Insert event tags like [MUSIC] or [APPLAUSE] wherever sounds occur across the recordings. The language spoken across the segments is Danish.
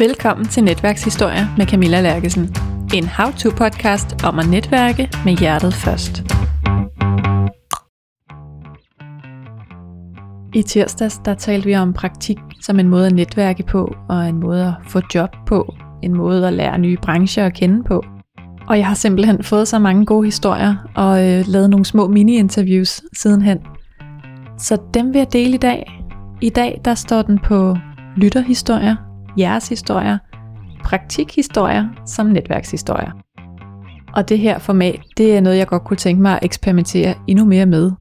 Velkommen til Netværkshistorie med Camilla Lærkesen. En how-to-podcast om at netværke med hjertet først. I tirsdags der talte vi om praktik som en måde at netværke på, og en måde at få job på, en måde at lære nye brancher at kende på. Og jeg har simpelthen fået så mange gode historier og øh, lavet nogle små mini-interviews sidenhen. Så dem vil jeg dele i dag. I dag der står den på lytterhistorier jeres historier, praktikhistorier som netværkshistorier. Og det her format, det er noget, jeg godt kunne tænke mig at eksperimentere endnu mere med.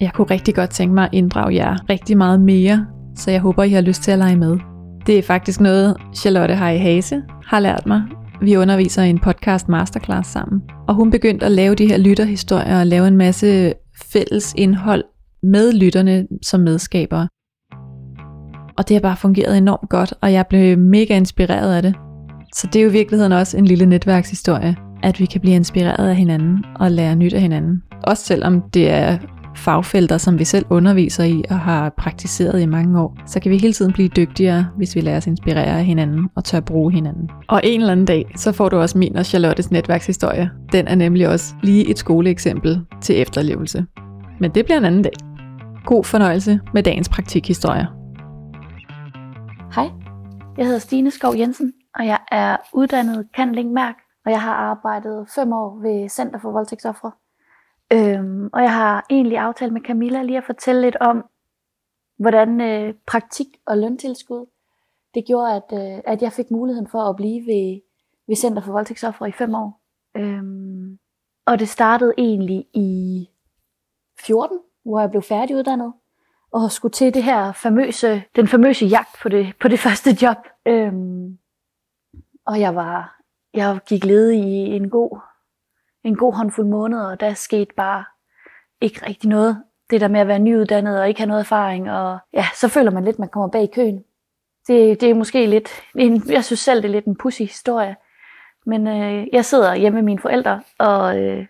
Jeg kunne rigtig godt tænke mig at inddrage jer rigtig meget mere, så jeg håber, I har lyst til at lege med. Det er faktisk noget, Charlotte Hej Hase har lært mig. Vi underviser i en podcast masterclass sammen. Og hun begyndte at lave de her lytterhistorier og lave en masse fælles indhold med lytterne som medskabere. Og det har bare fungeret enormt godt, og jeg blev mega inspireret af det. Så det er jo i virkeligheden også en lille netværkshistorie, at vi kan blive inspireret af hinanden og lære nyt af hinanden. Også selvom det er fagfelter, som vi selv underviser i og har praktiseret i mange år, så kan vi hele tiden blive dygtigere, hvis vi lader os inspirere af hinanden og tør bruge hinanden. Og en eller anden dag, så får du også min og Charlottes netværkshistorie. Den er nemlig også lige et skoleeksempel til efterlevelse. Men det bliver en anden dag. God fornøjelse med dagens praktikhistorier. Hej, jeg hedder Stine Skov Jensen, og jeg er uddannet Mærk, og jeg har arbejdet fem år ved Center for Voldtægtsoffre. Øhm, og jeg har egentlig aftalt med Camilla lige at fortælle lidt om, hvordan øh, praktik og løntilskud, det gjorde, at, øh, at jeg fik muligheden for at blive ved, ved Center for Voldtægtsoffre i fem år. Øhm, og det startede egentlig i 14, hvor jeg blev færdiguddannet og skulle til det her famøse, den famøse jagt på det, på det [LAUGHS] første job. Øhm, og jeg var, jeg gik ledig i en god, en god håndfuld måneder, og der skete bare ikke rigtig noget. Det der med at være nyuddannet og ikke have noget erfaring, og ja, så føler man lidt, at man kommer bag i køen. Det, det er måske lidt, en, jeg synes selv, det er lidt en pussy historie. Men øh, jeg sidder hjemme med mine forældre og øh,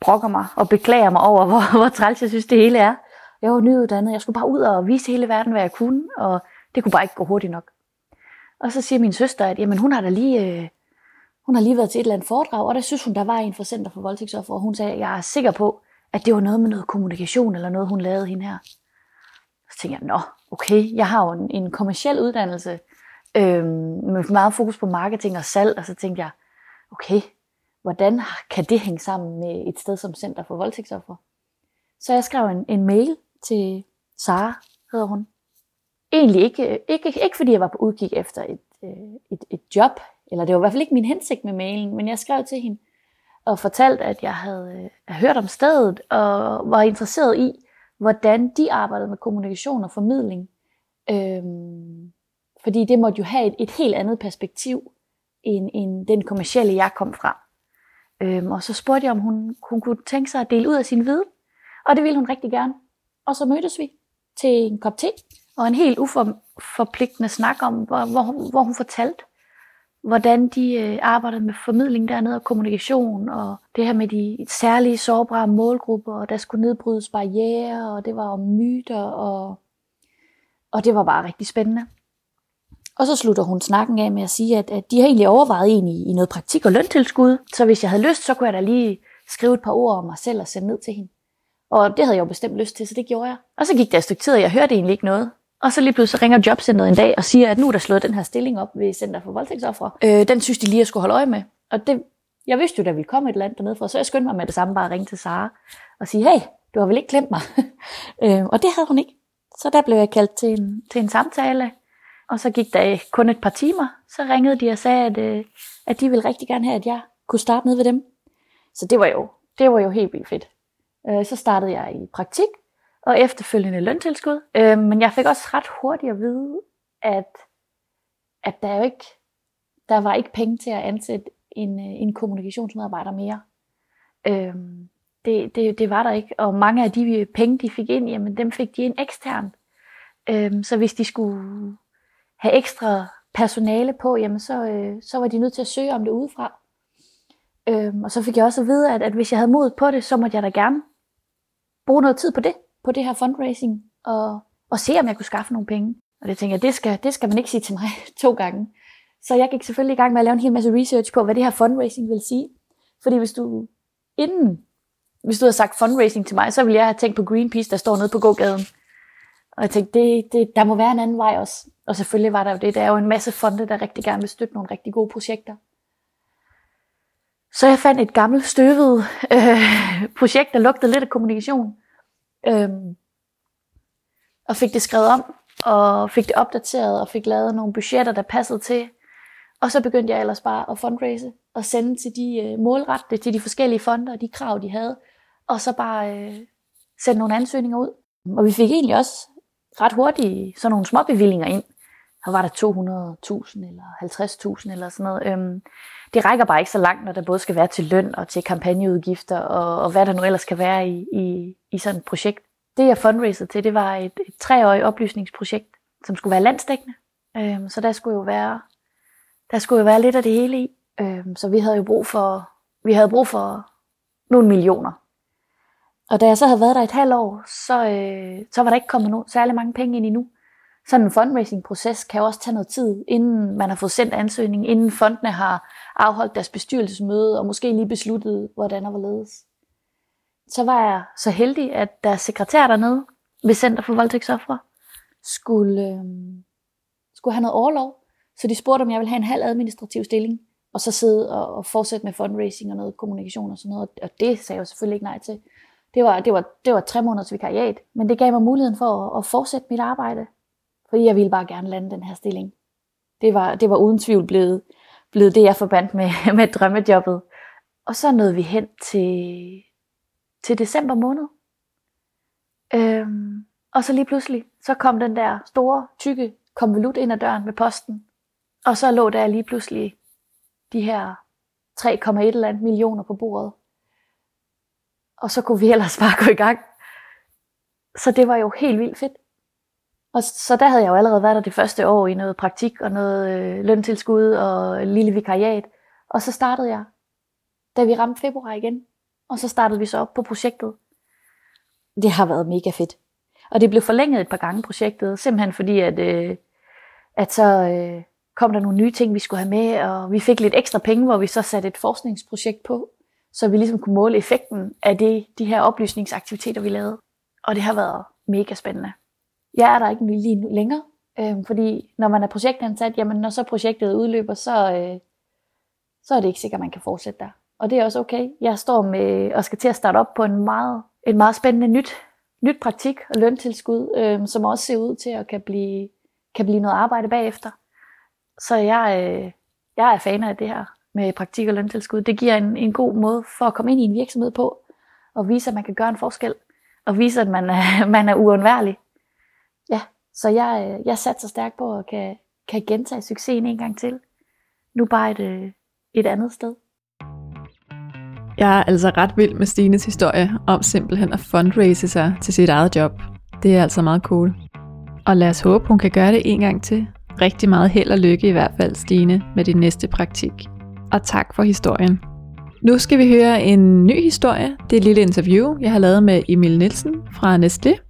brokker mig og beklager mig over, [LAUGHS] hvor, hvor træls jeg synes, det hele er. Jeg var nyuddannet, jeg skulle bare ud og vise hele verden, hvad jeg kunne, og det kunne bare ikke gå hurtigt nok. Og så siger min søster, at jamen, hun har da lige, øh, hun har lige været til et eller andet foredrag, og der synes hun, der var en fra Center for Voldtægtsoffer, og hun sagde, at jeg er sikker på, at det var noget med noget kommunikation, eller noget, hun lavede hende her. Så tænkte jeg, nå, okay, jeg har jo en, en kommersiel uddannelse, øh, med meget fokus på marketing og salg, og så tænkte jeg, okay, hvordan kan det hænge sammen med et sted som Center for Voldtægtsoffer? Så jeg skrev en, en mail til Sara, hedder hun. Egentlig ikke, ikke, ikke fordi jeg var på udkig efter et, øh, et, et job, eller det var i hvert fald ikke min hensigt med mailen, men jeg skrev til hende og fortalte, at jeg øh, havde hørt om stedet og var interesseret i, hvordan de arbejdede med kommunikation og formidling. Øhm, fordi det måtte jo have et, et helt andet perspektiv, end, end den kommercielle, jeg kom fra. Øhm, og så spurgte jeg, om hun, hun kunne tænke sig at dele ud af sin viden. Og det ville hun rigtig gerne. Og så mødtes vi til en kop te, og en helt uforpligtende snak om, hvor, hvor, hun, hvor hun fortalte, hvordan de øh, arbejdede med formidling dernede og kommunikation, og det her med de særlige sårbare målgrupper, og der skulle nedbrydes barriere, og det var om myter, og, og det var bare rigtig spændende. Og så slutter hun snakken af med at sige, at, at de har egentlig overvejet en i, i noget praktik og løntilskud, så hvis jeg havde lyst, så kunne jeg da lige skrive et par ord om mig selv og sende ned til hende. Og det havde jeg jo bestemt lyst til, så det gjorde jeg. Og så gik der et stykke tid, og jeg hørte egentlig ikke noget. Og så lige pludselig ringer jobcenteret en dag og siger, at nu er der slået den her stilling op ved Center for Voldtægtsoffre. Øh, den synes de lige, at skulle holde øje med. Og det, jeg vidste jo, der ville komme et land dernede fra, så jeg skyndte mig med det samme bare at ringe til Sara og sige, hey, du har vel ikke glemt mig? [LAUGHS] øh, og det havde hun ikke. Så der blev jeg kaldt til en, til en samtale, og så gik der kun et par timer. Så ringede de og sagde, at, øh, at de ville rigtig gerne have, at jeg kunne starte ned ved dem. Så det var jo, det var jo helt vildt fedt. Øh, så startede jeg i praktik, og efterfølgende løntilskud. Øh, men jeg fik også ret hurtigt at vide, at, at der jo ikke, der var ikke penge til at ansætte en, øh, en kommunikationsmedarbejder mere. Øh, det, det, det var der ikke, og mange af de penge, de fik ind, jamen dem fik de ind eksternt. Øh, så hvis de skulle have ekstra personale på, jamen så, øh, så var de nødt til at søge om det udefra. Øhm, og så fik jeg også at vide, at, at hvis jeg havde mod på det, så måtte jeg da gerne bruge noget tid på det, på det her fundraising, og, og se, om jeg kunne skaffe nogle penge. Og det tænker jeg, det skal, det skal man ikke sige til mig [LAUGHS] to gange. Så jeg gik selvfølgelig i gang med at lave en hel masse research på, hvad det her fundraising vil sige. Fordi hvis du inden, hvis du havde sagt fundraising til mig, så ville jeg have tænkt på Greenpeace, der står nede på gågaden. Og jeg tænkte, det, det, der må være en anden vej også. Og selvfølgelig var der jo det. Der er jo en masse fonde, der rigtig gerne vil støtte nogle rigtig gode projekter. Så jeg fandt et gammelt støvet øh, projekt, der lugtede lidt af kommunikation. Øh, og fik det skrevet om, og fik det opdateret, og fik lavet nogle budgetter, der passede til. Og så begyndte jeg ellers bare at fundraise, og sende til de øh, målrette, til de forskellige fonder, og de krav, de havde. Og så bare øh, sende nogle ansøgninger ud. Og vi fik egentlig også ret hurtigt sådan nogle små bevillinger ind. Så var der 200.000 eller 50.000 eller sådan noget. Øhm, det rækker bare ikke så langt, når der både skal være til løn og til kampagneudgifter og, og hvad der nu ellers kan være i, i, i sådan et projekt. Det jeg fundraisede til, det var et, et treårigt oplysningsprojekt, som skulle være landsdækkende. Øhm, så der skulle jo være der skulle jo være lidt af det hele i. Øhm, så vi havde jo brug for vi havde brug for nogle millioner. Og da jeg så havde været der et halvt år, så, øh, så var der ikke kommet no- særlig mange penge ind endnu. Sådan en fundraising-proces kan jo også tage noget tid, inden man har fået sendt ansøgning, inden fondene har afholdt deres bestyrelsesmøde, og måske lige besluttet, hvordan og hvorledes. Så var jeg så heldig, at deres sekretær dernede ved Center for Voldtægtsoffre skulle, øh, skulle have noget overlov. Så de spurgte, om jeg ville have en halv administrativ stilling, og så sidde og, og fortsætte med fundraising og noget kommunikation og sådan noget. Og det sagde jeg selvfølgelig ikke nej til. Det var, det var, det var tre måneders vikariat, men det gav mig muligheden for at, at fortsætte mit arbejde, fordi jeg ville bare gerne lande den her stilling. Det var, det var uden tvivl blevet, blevet det, jeg forbandt med, [LAUGHS] med drømmejobbet. Og så nåede vi hen til, til december måned. Øhm, og så lige pludselig, så kom den der store, tykke konvolut ind ad døren med posten. Og så lå der lige pludselig de her 3,1 eller andet millioner på bordet. Og så kunne vi ellers bare gå i gang. Så det var jo helt vildt fedt. Og så der havde jeg jo allerede været der det første år i noget praktik og noget øh, løntilskud og lille vikariat. Og så startede jeg, da vi ramte februar igen. Og så startede vi så op på projektet. Det har været mega fedt. Og det blev forlænget et par gange projektet, simpelthen fordi, at, øh, at så øh, kom der nogle nye ting, vi skulle have med, og vi fik lidt ekstra penge, hvor vi så satte et forskningsprojekt på, så vi ligesom kunne måle effekten af det, de her oplysningsaktiviteter, vi lavede. Og det har været mega spændende. Jeg er der ikke lige nu længere, øh, fordi når man er projektansat, jamen når så projektet udløber, så, øh, så er det ikke sikkert, at man kan fortsætte der. Og det er også okay. Jeg står med og skal til at starte op på en meget, en meget spændende nyt, nyt praktik og løntilskud, øh, som også ser ud til at kan blive, kan blive noget arbejde bagefter. Så jeg, øh, jeg er fan af det her med praktik og løntilskud. Det giver en, en god måde for at komme ind i en virksomhed på, og vise, at man kan gøre en forskel, og vise, at man er, [LAUGHS] man er uundværlig. Så jeg, øh, jeg satser stærkt på at kan, kan gentage succesen en gang til. Nu bare et, øh, et andet sted. Jeg er altså ret vild med Stines historie om simpelthen at fundraise sig til sit eget job. Det er altså meget cool. Og lad os håbe, hun kan gøre det en gang til. Rigtig meget held og lykke i hvert fald, Stine, med din næste praktik. Og tak for historien. Nu skal vi høre en ny historie. Det er et lille interview, jeg har lavet med Emil Nielsen fra Nestlé.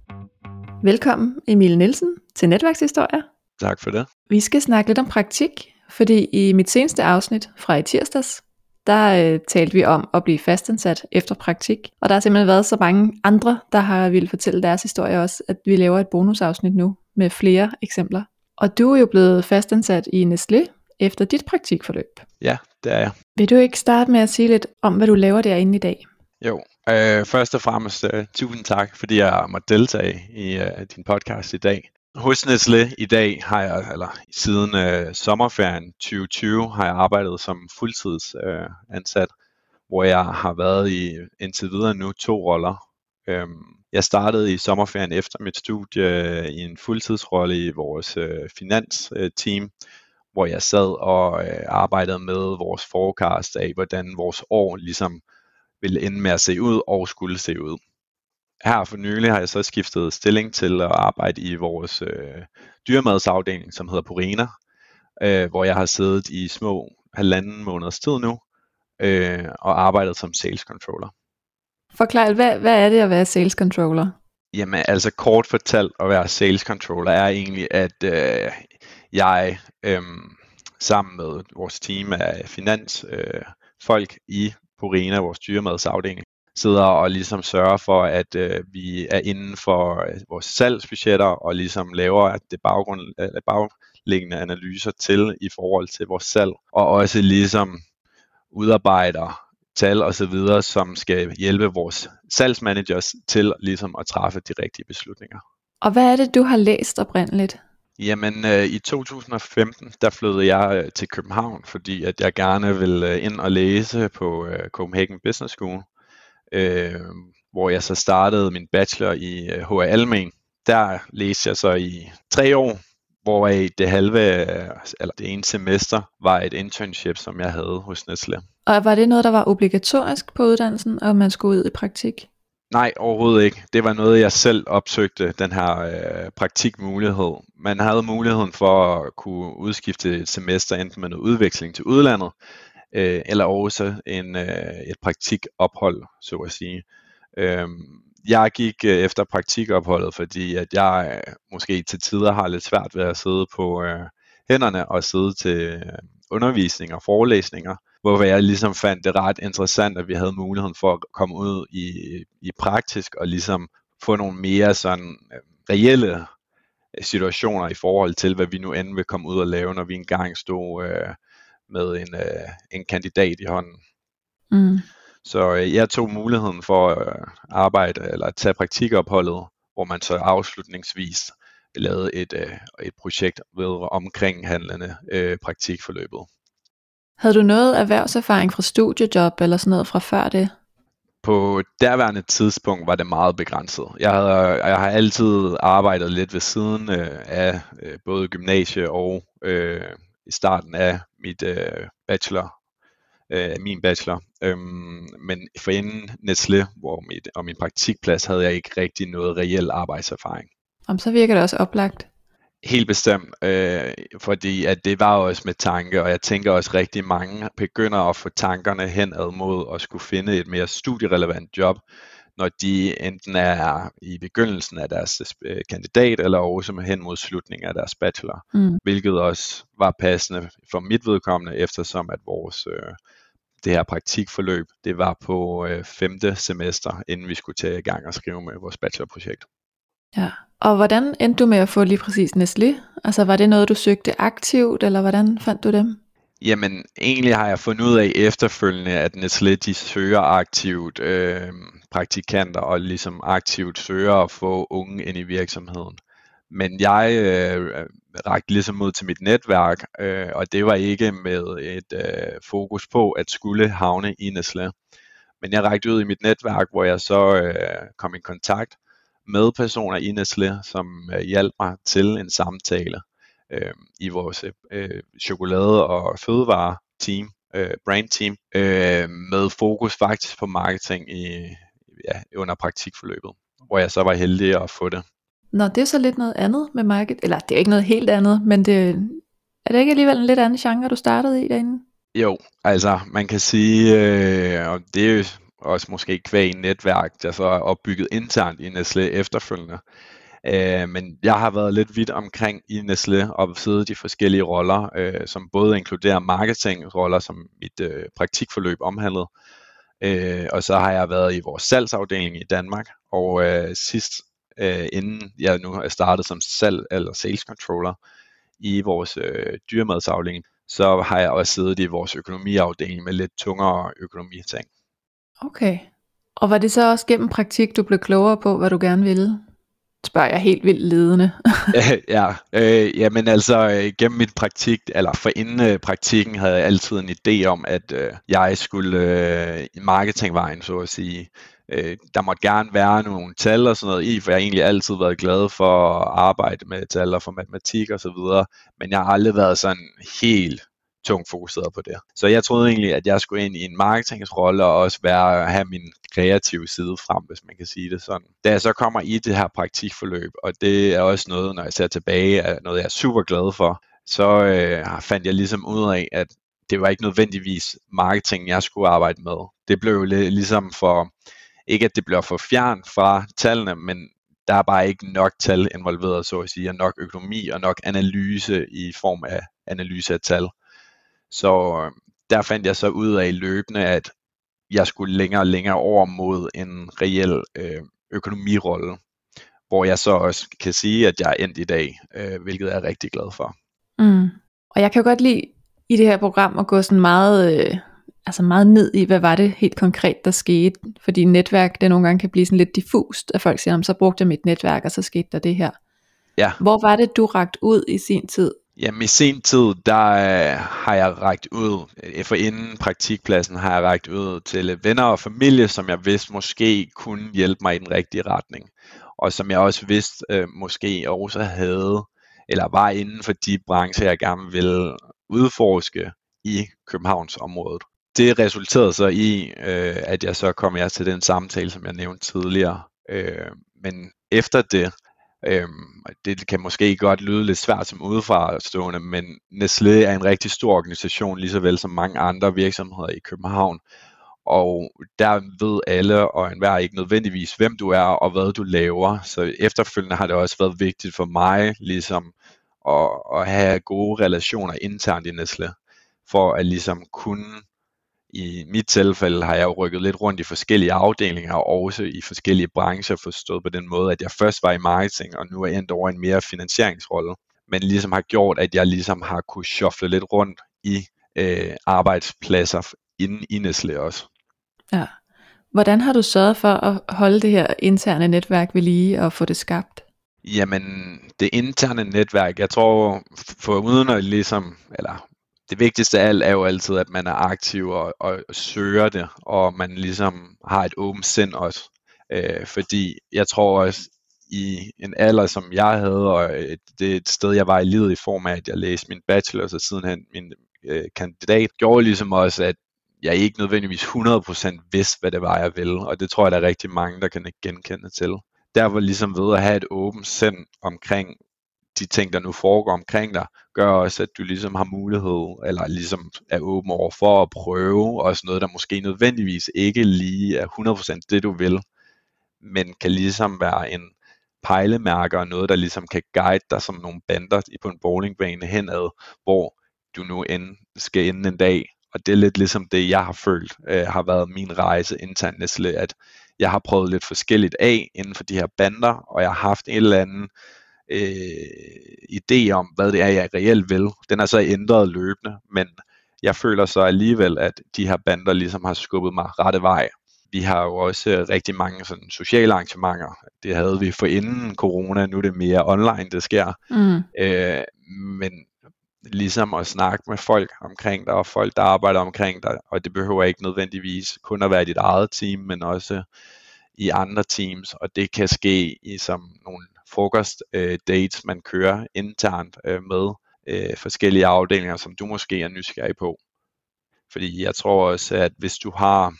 Velkommen, Emil Nielsen, til Netværkshistorier. Tak for det. Vi skal snakke lidt om praktik, fordi i mit seneste afsnit fra i tirsdags, der øh, talte vi om at blive fastansat efter praktik. Og der har simpelthen været så mange andre, der har ville fortælle deres historie også, at vi laver et bonusafsnit nu med flere eksempler. Og du er jo blevet fastansat i Nestlé efter dit praktikforløb. Ja, det er jeg. Vil du ikke starte med at sige lidt om, hvad du laver derinde i dag? Jo, øh, først og fremmest uh, tusind tak, fordi jeg måtte deltage i uh, din podcast i dag. Hos Nestlé i dag har jeg, eller siden uh, sommerferien 2020, har jeg arbejdet som fuldtidsansat, uh, ansat, hvor jeg har været i indtil videre nu to roller. Um, jeg startede i sommerferien efter mit studie uh, i en fuldtidsrolle i vores uh, finansteam, uh, hvor jeg sad og uh, arbejdede med vores forecast af, hvordan vores år ligesom ville ende med at se ud og skulle se ud. Her for nylig har jeg så skiftet stilling til at arbejde i vores øh, dyremadsafdeling, som hedder Purina, øh, hvor jeg har siddet i små halvanden måneders tid nu øh, og arbejdet som sales controller. Forklar, hvad, hvad er det at være sales controller? Jamen altså kort fortalt at være sales controller er egentlig, at øh, jeg øh, sammen med vores team af finansfolk øh, folk i Purina, vores dyremadsafdeling, sidder og ligesom sørger for, at øh, vi er inden for øh, vores salgsbudgetter og ligesom laver at det baggrund, eller bagliggende analyser til i forhold til vores salg, og også ligesom udarbejder tal og så videre, som skal hjælpe vores salgsmanagers til ligesom at træffe de rigtige beslutninger. Og hvad er det, du har læst oprindeligt? Jamen, øh, i 2015, der flyttede jeg øh, til København, fordi at jeg gerne ville øh, ind og læse på øh, Copenhagen Business School, øh, hvor jeg så startede min bachelor i øh, HR Almen. Der læste jeg så i tre år, hvoraf det halve, øh, eller det ene semester, var et internship, som jeg havde hos Nestlé. Og var det noget, der var obligatorisk på uddannelsen, og man skulle ud i praktik? Nej, overhovedet ikke. Det var noget, jeg selv opsøgte, den her øh, praktikmulighed. Man havde muligheden for at kunne udskifte et semester enten med noget udveksling til udlandet, øh, eller også en, øh, et praktikophold, så at sige. Øh, jeg gik øh, efter praktikopholdet, fordi at jeg øh, måske til tider har lidt svært ved at sidde på øh, hænderne og sidde til øh, undervisning og forelæsninger, hvor jeg ligesom fandt det ret interessant, at vi havde muligheden for at komme ud i, i praktisk og ligesom få nogle mere sådan øh, reelle situationer i forhold til, hvad vi nu end vil komme ud og lave, når vi engang stod øh, med en, øh, en kandidat i hånden. Mm. Så øh, jeg tog muligheden for at arbejde eller at tage praktikopholdet, hvor man så afslutningsvis lavede et, øh, et projekt ved omkring handlende øh, praktikforløbet. Havde du noget erhvervserfaring fra studiejob eller sådan noget fra før det? På derværende tidspunkt var det meget begrænset. Jeg, havde, jeg har altid arbejdet lidt ved siden øh, af øh, både gymnasie og øh, i starten af mit øh, bachelor, øh, min bachelor. Øhm, men for inden Nestle hvor mit, og min praktikplads havde jeg ikke rigtig noget reel arbejdserfaring. Om så virker det også oplagt. Helt bestemt, øh, fordi at det var også med tanke, og jeg tænker også rigtig mange begynder at få tankerne henad mod at skulle finde et mere studierelevant job, når de enten er i begyndelsen af deres øh, kandidat, eller også hen mod slutningen af deres bachelor, mm. hvilket også var passende for mit vedkommende, eftersom at vores øh, det her praktikforløb, det var på øh, femte semester, inden vi skulle tage i gang og skrive med vores bachelorprojekt. Ja, og hvordan endte du med at få lige præcis Nestlé? Altså var det noget, du søgte aktivt, eller hvordan fandt du dem? Jamen, egentlig har jeg fundet ud af efterfølgende, at Nestlé de søger aktivt øh, praktikanter, og ligesom aktivt søger at få unge ind i virksomheden. Men jeg øh, rakte ligesom ud til mit netværk, øh, og det var ikke med et øh, fokus på at skulle havne i Nestlé. Men jeg rakte ud i mit netværk, hvor jeg så øh, kom i kontakt med personer i Nestlé, som øh, hjalp mig til en samtale øh, i vores øh, chokolade- og fødevare-team, øh, brand-team, øh, med fokus faktisk på marketing i, ja, under praktikforløbet, hvor jeg så var heldig at få det. Nå, det er så lidt noget andet med market, eller det er ikke noget helt andet, men det, er det ikke alligevel en lidt anden genre, du startede i derinde? Jo, altså man kan sige, øh, og det er jo også måske kvæg netværk, der så er opbygget internt i Nestlé efterfølgende. Øh, men jeg har været lidt vidt omkring i Nestlé og siddet de forskellige roller, øh, som både inkluderer marketingroller, som mit øh, praktikforløb omhandlede, øh, og så har jeg været i vores salgsafdeling i Danmark, og øh, sidst øh, inden jeg nu er startet som salg eller sales controller i vores øh, dyremadsafdeling, så har jeg også siddet i vores økonomiafdeling med lidt tungere økonomiting. Okay. Og var det så også gennem praktik, du blev klogere på, hvad du gerne ville? Spørger jeg helt vildt ledende. [LAUGHS] ja, øh, jamen altså øh, gennem mit praktik, eller for inden øh, praktikken, havde jeg altid en idé om, at øh, jeg skulle øh, i marketingvejen, så at sige. Øh, der måtte gerne være nogle tal og sådan noget i, for jeg har egentlig altid været glad for at arbejde med tal og for matematik og så videre, men jeg har aldrig været sådan helt tungt fokuseret på det. Så jeg troede egentlig, at jeg skulle ind i en marketingsrolle og også være, have min kreative side frem, hvis man kan sige det sådan. Da jeg så kommer i det her praktikforløb, og det er også noget, når jeg ser tilbage, er noget jeg er super glad for, så øh, fandt jeg ligesom ud af, at det var ikke nødvendigvis marketing, jeg skulle arbejde med. Det blev ligesom for, ikke at det blev for fjern fra tallene, men der er bare ikke nok tal involveret, så at sige, og nok økonomi og nok analyse i form af analyse af tal. Så øh, der fandt jeg så ud af løbende, at jeg skulle længere og længere over mod en reel øh, økonomirolle, hvor jeg så også kan sige, at jeg er endt i dag, øh, hvilket jeg er rigtig glad for. Mm. Og jeg kan jo godt lide i det her program at gå sådan meget, øh, altså meget ned i, hvad var det helt konkret, der skete. Fordi netværk, det nogle gange kan blive sådan lidt diffust, at folk siger, så brugte jeg mit netværk, og så skete der det her. Ja. Hvor var det, du ragt ud i sin tid? Jamen i sen tid, der øh, har jeg rækket ud, for inden praktikpladsen har jeg rækket ud til venner og familie, som jeg vidste måske kunne hjælpe mig i den rigtige retning. Og som jeg også vidste øh, måske også havde, eller var inden for de brancher, jeg gerne ville udforske i Københavnsområdet. Det resulterede så i, øh, at jeg så kom jeg til den samtale, som jeg nævnte tidligere. Øh, men efter det, Øhm, det kan måske godt lyde lidt svært som udefra stående, men Nestlé er en rigtig stor organisation, lige så vel som mange andre virksomheder i København. Og der ved alle og enhver ikke nødvendigvis, hvem du er og hvad du laver. Så efterfølgende har det også været vigtigt for mig ligesom at, at have gode relationer internt i Nestlé, for at ligesom kunne i mit tilfælde har jeg jo rykket lidt rundt i forskellige afdelinger, og også i forskellige brancher, forstået på den måde, at jeg først var i marketing, og nu er endt over en mere finansieringsrolle, men ligesom har gjort, at jeg ligesom har kunne shuffle lidt rundt i øh, arbejdspladser inden i Nestlé også. Ja. Hvordan har du sørget for at holde det her interne netværk ved lige og få det skabt? Jamen, det interne netværk, jeg tror, for uden at ligesom, eller det vigtigste af alt er jo altid, at man er aktiv og, og søger det, og man ligesom har et åbent sind også. Øh, fordi jeg tror også, i en alder, som jeg havde, og det er et sted, jeg var i livet i form af, at jeg læste min bachelor, og sidenhen min øh, kandidat, gjorde ligesom også, at jeg ikke nødvendigvis 100% vidste, hvad det var, jeg ville, og det tror jeg, der er rigtig mange, der kan genkende til. Der var ligesom ved at have et åbent sind omkring, de ting, der nu foregår omkring dig, gør også, at du ligesom har mulighed, eller ligesom er åben over for at prøve også noget, der måske nødvendigvis ikke lige er 100% det, du vil, men kan ligesom være en pejlemærker og noget, der ligesom kan guide dig som nogle bander på en bowlingbane henad, hvor du nu end skal ende en dag. Og det er lidt ligesom det, jeg har følt øh, har været min rejse internt Nestle, at jeg har prøvet lidt forskelligt af inden for de her bander, og jeg har haft en eller anden øh, idé om, hvad det er, jeg reelt vil. Den er så ændret løbende, men jeg føler så alligevel, at de her bander ligesom har skubbet mig rette vej. Vi har jo også rigtig mange sådan sociale arrangementer. Det havde vi for inden corona, nu er det mere online, det sker. Mm. Øh, men ligesom at snakke med folk omkring dig, og folk, der arbejder omkring dig, og det behøver ikke nødvendigvis kun at være dit eget team, men også i andre teams, og det kan ske i som nogle frokost-dates, øh, man kører internt øh, med øh, forskellige afdelinger, som du måske er nysgerrig på. Fordi jeg tror også, at hvis du har,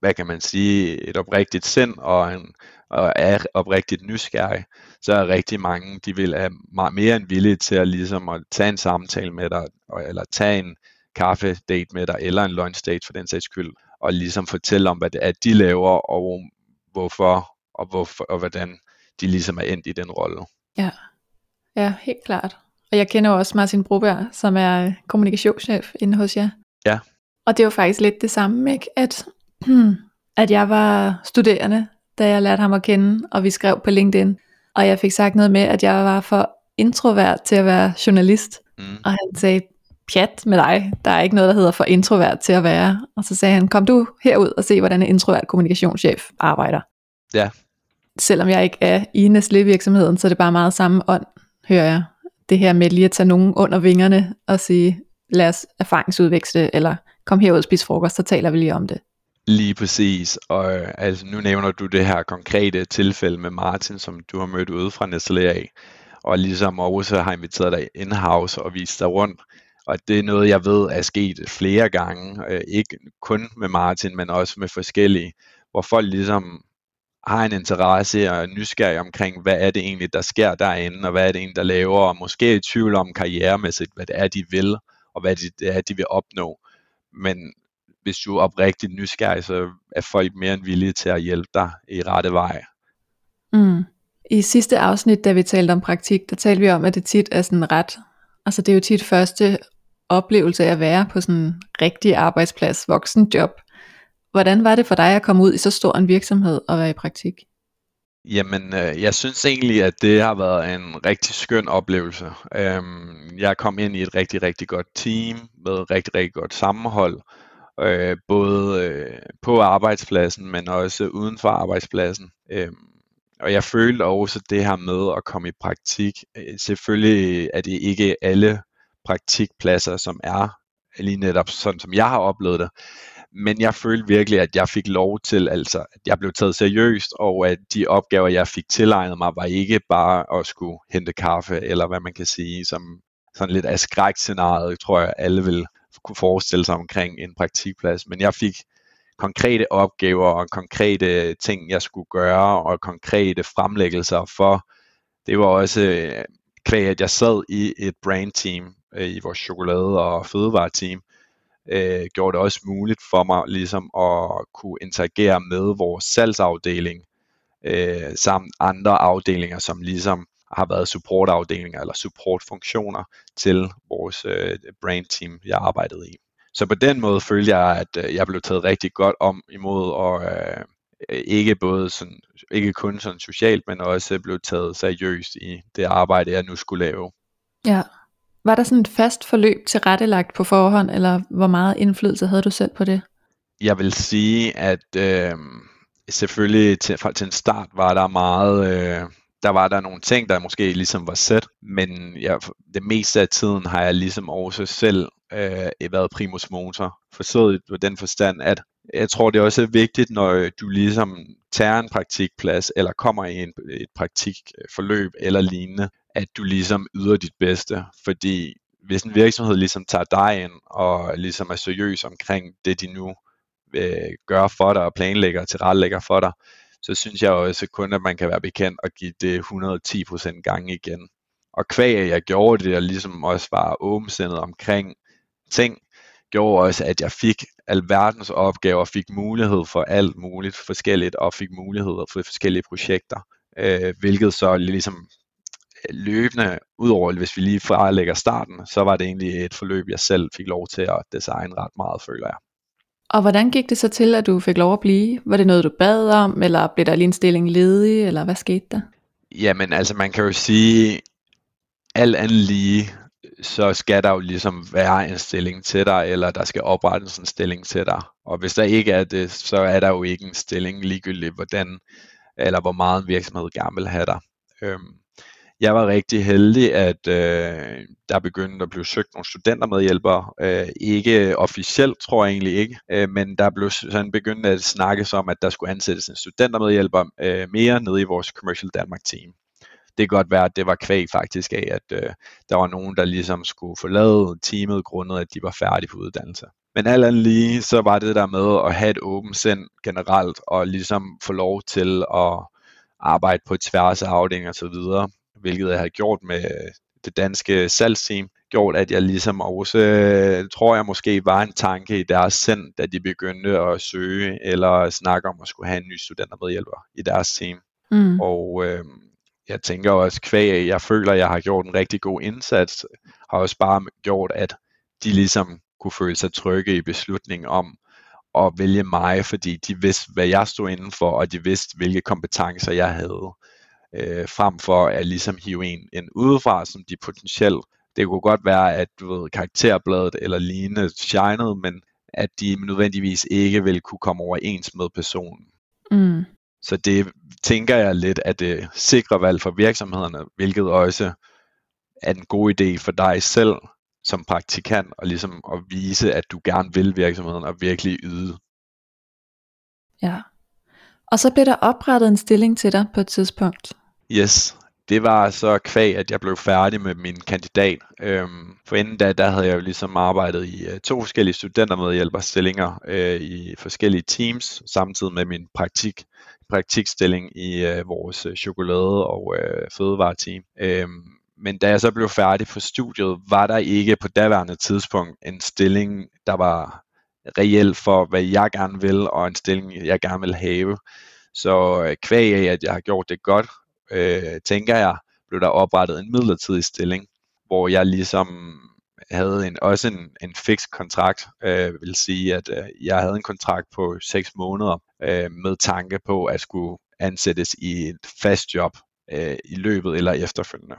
hvad kan man sige, et oprigtigt sind og, en, og er oprigtigt nysgerrig, så er rigtig mange, de vil er meget mere end villige til at, ligesom at tage en samtale med dig, eller tage en kaffe date med dig, eller en lunch date for den sags skyld, og ligesom fortælle om, hvad det er, de laver, og hvorfor, og, hvorfor, og hvordan de ligesom er endt i den rolle. Ja, ja helt klart. Og jeg kender også Martin Broberg, som er kommunikationschef inde hos jer. Ja. Og det var faktisk lidt det samme, ikke? At, [CLEARS THROAT] at jeg var studerende, da jeg lærte ham at kende, og vi skrev på LinkedIn. Og jeg fik sagt noget med, at jeg var for introvert til at være journalist. Mm. Og han sagde, pjat med dig, der er ikke noget, der hedder for introvert til at være. Og så sagde han, kom du herud og se, hvordan en introvert kommunikationschef arbejder. Ja selvom jeg ikke er i Nestlé-virksomheden, så er det bare meget samme ånd, hører jeg. Det her med lige at tage nogen under vingerne og sige, lad os erfaringsudveksle, eller kom herud og spis frokost, så taler vi lige om det. Lige præcis, og øh, altså, nu nævner du det her konkrete tilfælde med Martin, som du har mødt ude fra Nestlé af, og ligesom også har inviteret dig in-house og vist dig rundt. Og det er noget, jeg ved er sket flere gange, øh, ikke kun med Martin, men også med forskellige, hvor folk ligesom har en interesse og er nysgerrig omkring, hvad er det egentlig, der sker derinde, og hvad er det egentlig, der laver, og måske er i tvivl om karrieremæssigt, hvad det er, de vil, og hvad det er, de vil opnå. Men hvis du er oprigtigt nysgerrig, så er folk mere end villige til at hjælpe dig i rette vej. Mm. I sidste afsnit, da vi talte om praktik, der talte vi om, at det tit er sådan ret, altså det er jo tit første oplevelse af at være på sådan en rigtig arbejdsplads, voksenjob. Hvordan var det for dig at komme ud i så stor en virksomhed og være i praktik? Jamen, øh, jeg synes egentlig, at det har været en rigtig skøn oplevelse. Øhm, jeg kom ind i et rigtig, rigtig godt team med rigtig, rigtig godt sammenhold, øh, både øh, på arbejdspladsen, men også uden for arbejdspladsen. Øhm, og jeg følte også det her med at komme i praktik. Øh, selvfølgelig er det ikke alle praktikpladser, som er lige netop sådan, som jeg har oplevet det. Men jeg følte virkelig, at jeg fik lov til, altså at jeg blev taget seriøst, og at de opgaver, jeg fik tilegnet mig, var ikke bare at skulle hente kaffe, eller hvad man kan sige, som sådan lidt af skrækscenariet, tror jeg, alle vil kunne forestille sig omkring en praktikplads. Men jeg fik konkrete opgaver og konkrete ting, jeg skulle gøre, og konkrete fremlæggelser for. Det var også øh, kvæg, at jeg sad i et brandteam øh, i vores chokolade- og fødevareteam, øh, gjorde det også muligt for mig ligesom at kunne interagere med vores salgsafdeling øh, samt andre afdelinger, som ligesom har været supportafdelinger eller supportfunktioner til vores øh, brand team, jeg arbejdede i. Så på den måde følte jeg, at øh, jeg blev taget rigtig godt om imod og øh, ikke både sådan, ikke kun sådan socialt, men også blev taget seriøst i det arbejde, jeg nu skulle lave. Ja. Var der sådan et fast forløb tilrettelagt på forhånd, eller hvor meget indflydelse havde du selv på det? Jeg vil sige, at øh, selvfølgelig til, til en start var der meget, øh, der var der nogle ting, der måske ligesom var sæt, men jeg, det meste af tiden har jeg ligesom også selv øh, været primus motor. Forsøget på den forstand, at jeg tror, det også er vigtigt, når du ligesom tager en praktikplads, eller kommer i en, et praktikforløb eller lignende, at du ligesom yder dit bedste. Fordi hvis en virksomhed ligesom tager dig ind, og ligesom er seriøs omkring det, de nu øh, gør for dig, og planlægger og tilrettelægger for dig, så synes jeg også kun, at man kan være bekendt og give det 110% gang igen. Og kvæg, at jeg gjorde det, og ligesom også var åbensindet omkring ting, gjorde også, at jeg fik alverdens opgaver, fik mulighed for alt muligt forskelligt, og fik muligheder for forskellige projekter, øh, hvilket så ligesom løbende, udover hvis vi lige fralægger starten, så var det egentlig et forløb, jeg selv fik lov til at designe ret meget, føler jeg. Og hvordan gik det så til, at du fik lov at blive? Var det noget, du bad om, eller blev der lige en stilling ledig, eller hvad skete der? Jamen altså, man kan jo sige, alt andet lige, så skal der jo ligesom være en stilling til dig, eller der skal oprettes en stilling til dig. Og hvis der ikke er det, så er der jo ikke en stilling ligegyldigt, hvordan eller hvor meget en virksomhed gerne vil have dig. Øhm, jeg var rigtig heldig, at øh, der begyndte at blive søgt nogle studentermedhjælpere. Øh, ikke officielt, tror jeg egentlig ikke, øh, men der blev sådan begyndt at snakkes om, at der skulle ansættes en studentermedhjælper øh, mere nede i vores Commercial Danmark team det kan godt være, at det var kvæg faktisk af, at øh, der var nogen, der ligesom skulle forlade teamet, grundet at de var færdige på uddannelse. Men alt andet lige, så var det der med at have et åbent sind generelt, og ligesom få lov til at arbejde på tværs af afdelinger og så videre, hvilket jeg har gjort med det danske salgsteam, gjort, at jeg ligesom også, øh, tror jeg måske var en tanke i deres sind, da de begyndte at søge eller snakke om at skulle have en ny studentermedhjælper i deres team. Mm. Og øh, jeg tænker også kvæg, jeg føler, at jeg har gjort en rigtig god indsats, har også bare gjort, at de ligesom kunne føle sig trygge i beslutningen om at vælge mig, fordi de vidste, hvad jeg stod inden for, og de vidste, hvilke kompetencer jeg havde, øh, frem for at ligesom hive en, en udefra, som de potentielt, det kunne godt være, at du ved, karakterbladet eller lignende shinede, men at de nødvendigvis ikke vil kunne komme overens med personen. Mm. Så det tænker jeg lidt, at det sikrer valg for virksomhederne, hvilket også er en god idé for dig selv som praktikant, og ligesom at vise, at du gerne vil virksomheden og virkelig yde. Ja. Og så blev der oprettet en stilling til dig på et tidspunkt. Yes, det var så kvæg, at jeg blev færdig med min kandidat. Øhm, for inden da, der havde jeg jo ligesom arbejdet i øh, to forskellige studentermedhjælperstillinger øh, i forskellige teams, samtidig med min praktik praktikstilling i øh, vores øh, chokolade- og øh, fødevareteam. Øhm, men da jeg så blev færdig på studiet, var der ikke på daværende tidspunkt en stilling, der var reelt for, hvad jeg gerne vil, og en stilling, jeg gerne vil have. Så øh, kvæg af, at jeg har gjort det godt, øh, tænker jeg, blev der oprettet en midlertidig stilling, hvor jeg ligesom havde en, også en, en fix kontrakt, øh, vil sige, at øh, jeg havde en kontrakt på 6 måneder øh, med tanke på at skulle ansættes i et fast job øh, i løbet eller efterfølgende.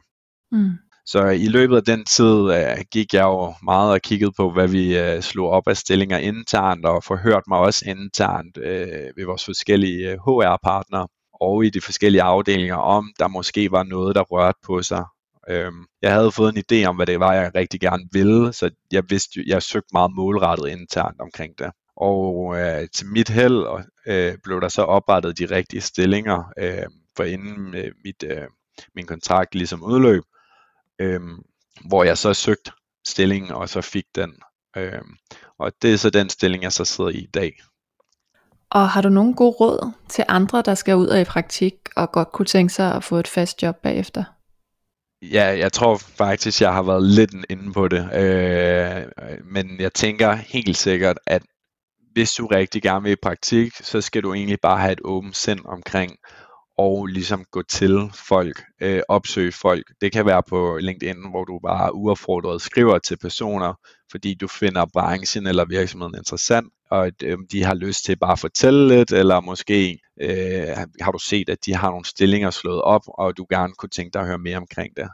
Mm. Så i løbet af den tid øh, gik jeg jo meget og kiggede på, hvad vi øh, slog op af stillinger internt, og forhørte mig også internt øh, ved vores forskellige øh, HR-partnere og i de forskellige afdelinger, om der måske var noget, der rørte på sig. Øhm, jeg havde fået en idé om, hvad det var, jeg rigtig gerne ville, så jeg vidste, jeg søgte meget målrettet internt omkring det. Og øh, til mit held øh, blev der så oprettet de rigtige stillinger, øh, for inden øh, mit, øh, min kontrakt ligesom udløb, øh, hvor jeg så søgte stillingen, og så fik den. Øh, og det er så den stilling, jeg så sidder i i dag. Og har du nogen gode råd til andre, der skal ud af i praktik og godt kunne tænke sig at få et fast job bagefter? Ja, jeg tror faktisk, jeg har været lidt inde på det. Øh, men jeg tænker helt sikkert, at hvis du rigtig gerne vil i praktik, så skal du egentlig bare have et åbent sind omkring og ligesom gå til folk, øh, opsøge folk. Det kan være på LinkedIn, hvor du bare uaffordret skriver til personer, fordi du finder branchen eller virksomheden interessant, og at øh, de har lyst til bare at fortælle lidt, eller måske øh, har du set, at de har nogle stillinger slået op, og du gerne kunne tænke dig at høre mere omkring det.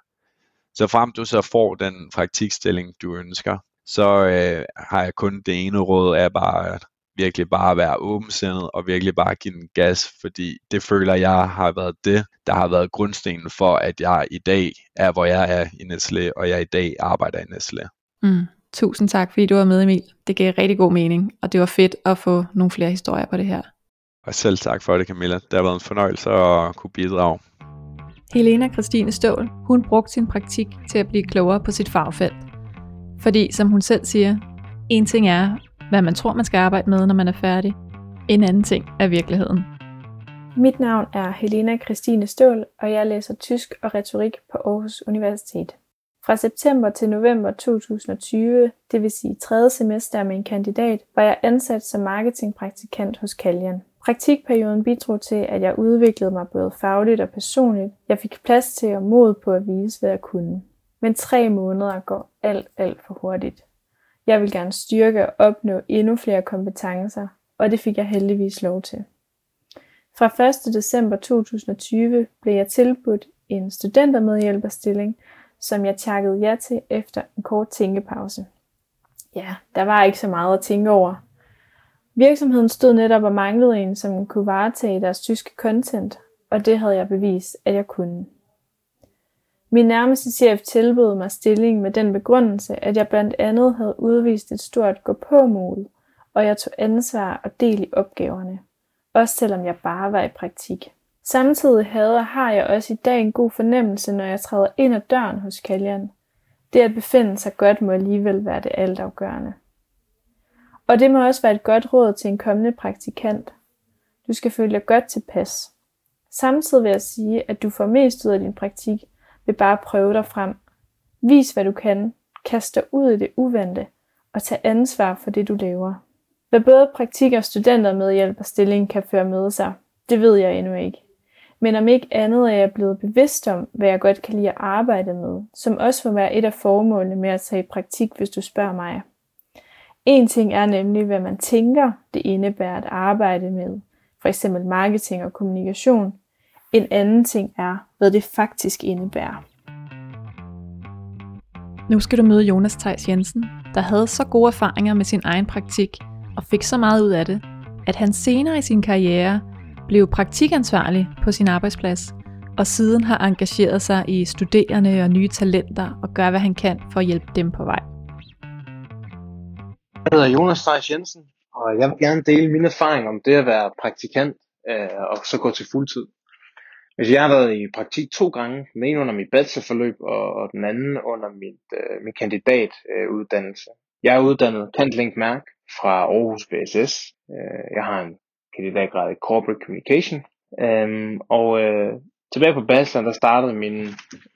Så frem du så får den praktikstilling, du ønsker, så øh, har jeg kun det ene råd af bare at virkelig bare være åbensindet og virkelig bare give den gas, fordi det føler jeg har været det, der har været grundstenen for, at jeg i dag er, hvor jeg er i Nestlé, og jeg i dag arbejder i Nestlé. Mm. Tusind tak, fordi du var med, Emil. Det gav rigtig god mening, og det var fedt at få nogle flere historier på det her. Og selv tak for det, Camilla. Det har været en fornøjelse at kunne bidrage. Helena Christine Stål, hun brugte sin praktik til at blive klogere på sit fagfelt. Fordi, som hun selv siger, en ting er, hvad man tror, man skal arbejde med, når man er færdig. En anden ting er virkeligheden. Mit navn er Helena Christine Stål, og jeg læser tysk og retorik på Aarhus Universitet. Fra september til november 2020, det vil sige tredje semester af min kandidat, var jeg ansat som marketingpraktikant hos Kaljan. Praktikperioden bidrog til, at jeg udviklede mig både fagligt og personligt. Jeg fik plads til og mod på at vise, hvad jeg kunne. Men tre måneder går alt, alt for hurtigt. Jeg vil gerne styrke og opnå endnu flere kompetencer, og det fik jeg heldigvis lov til. Fra 1. december 2020 blev jeg tilbudt en studentermedhjælperstilling, som jeg takkede ja til efter en kort tænkepause. Ja, der var ikke så meget at tænke over. Virksomheden stod netop og manglede en, som kunne varetage deres tyske content, og det havde jeg bevist, at jeg kunne. Min nærmeste chef tilbød mig stilling med den begrundelse, at jeg blandt andet havde udvist et stort gå på mod og jeg tog ansvar og del i opgaverne, også selvom jeg bare var i praktik. Samtidig havde og har jeg også i dag en god fornemmelse, når jeg træder ind ad døren hos Kaljan. Det at befinde sig godt må alligevel være det altafgørende. Og det må også være et godt råd til en kommende praktikant. Du skal føle dig godt tilpas. Samtidig vil jeg sige, at du får mest ud af din praktik ved bare at prøve dig frem. Vis hvad du kan, kast dig ud i det uvante og tag ansvar for det du laver. Hvad både praktik og studenter med hjælp og stilling kan føre med sig, det ved jeg endnu ikke. Men om ikke andet er jeg blevet bevidst om, hvad jeg godt kan lide at arbejde med, som også vil være et af formålene med at tage i praktik, hvis du spørger mig. En ting er nemlig, hvad man tænker, det indebærer at arbejde med, for eksempel marketing og kommunikation. En anden ting er, hvad det faktisk indebærer. Nu skal du møde Jonas Theis Jensen, der havde så gode erfaringer med sin egen praktik og fik så meget ud af det, at han senere i sin karriere blev praktikansvarlig på sin arbejdsplads, og siden har engageret sig i studerende og nye talenter og gør, hvad han kan for at hjælpe dem på vej. Jeg hedder Jonas Theis Jensen, og jeg vil gerne dele min erfaring om det at være praktikant øh, og så gå til fuldtid. Hvis jeg har været i praktik to gange, den ene under mit bachelorforløb og, og den anden under mit, øh, min kandidatuddannelse. Øh, jeg er uddannet Kant Link Mærk fra Aarhus BSS. Øh, jeg har en kandidatgrad i Corporate Communication. Øhm, og øh, tilbage på bacheloren, der startede min,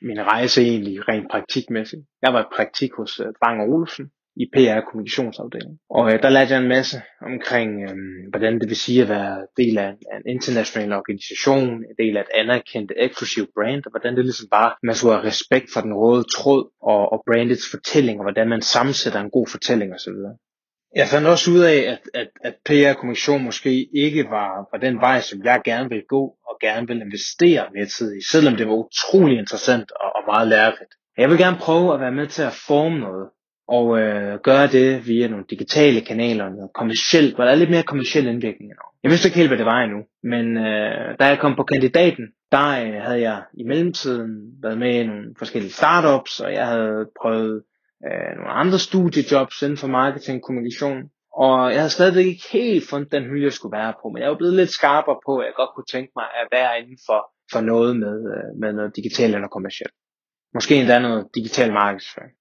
min rejse egentlig rent praktikmæssigt. Jeg var i praktik hos øh, Bang Olufsen, i PR kommunikationsafdelingen. Og øh, der lærte jeg en masse omkring, øh, hvordan det vil sige at være del af en, af en international organisation, en del af et anerkendt eksklusivt brand, og hvordan det ligesom bare, man skulle have respekt for den røde tråd og, og brandets fortælling, og hvordan man sammensætter en god fortælling osv. Jeg fandt også ud af, at, at, at PR-kommunikation måske ikke var, var den vej, som jeg gerne ville gå, og gerne ville investere mere tid i, selvom det var utrolig interessant og, og meget lærerigt. Jeg vil gerne prøve at være med til at forme noget, og øh, gøre det via nogle digitale kanaler, noget kommersielt, hvor der er lidt mere kommersiel indvirkning endnu. Jeg vidste ikke helt, hvad det var endnu, men øh, da jeg kom på kandidaten, der øh, havde jeg i mellemtiden været med i nogle forskellige startups, og jeg havde prøvet øh, nogle andre studiejobs inden for marketing og kommunikation. Og jeg havde stadigvæk ikke helt fundet den hylde, jeg skulle være på, men jeg var blevet lidt skarpere på, at jeg godt kunne tænke mig at være inden for, for noget med, øh, med noget digitalt eller kommersielt. Måske endda noget digital markedsføring.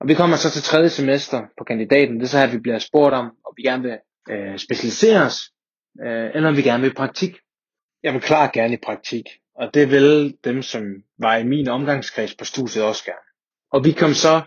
Og vi kommer så til tredje semester på kandidaten. Det er så her, at vi bliver spurgt om, om vi gerne vil øh, specialisere os, øh, eller om vi gerne vil i praktik. Jeg vil klart gerne i praktik, og det vil dem, som var i min omgangskreds på studiet også gerne. Og vi kom så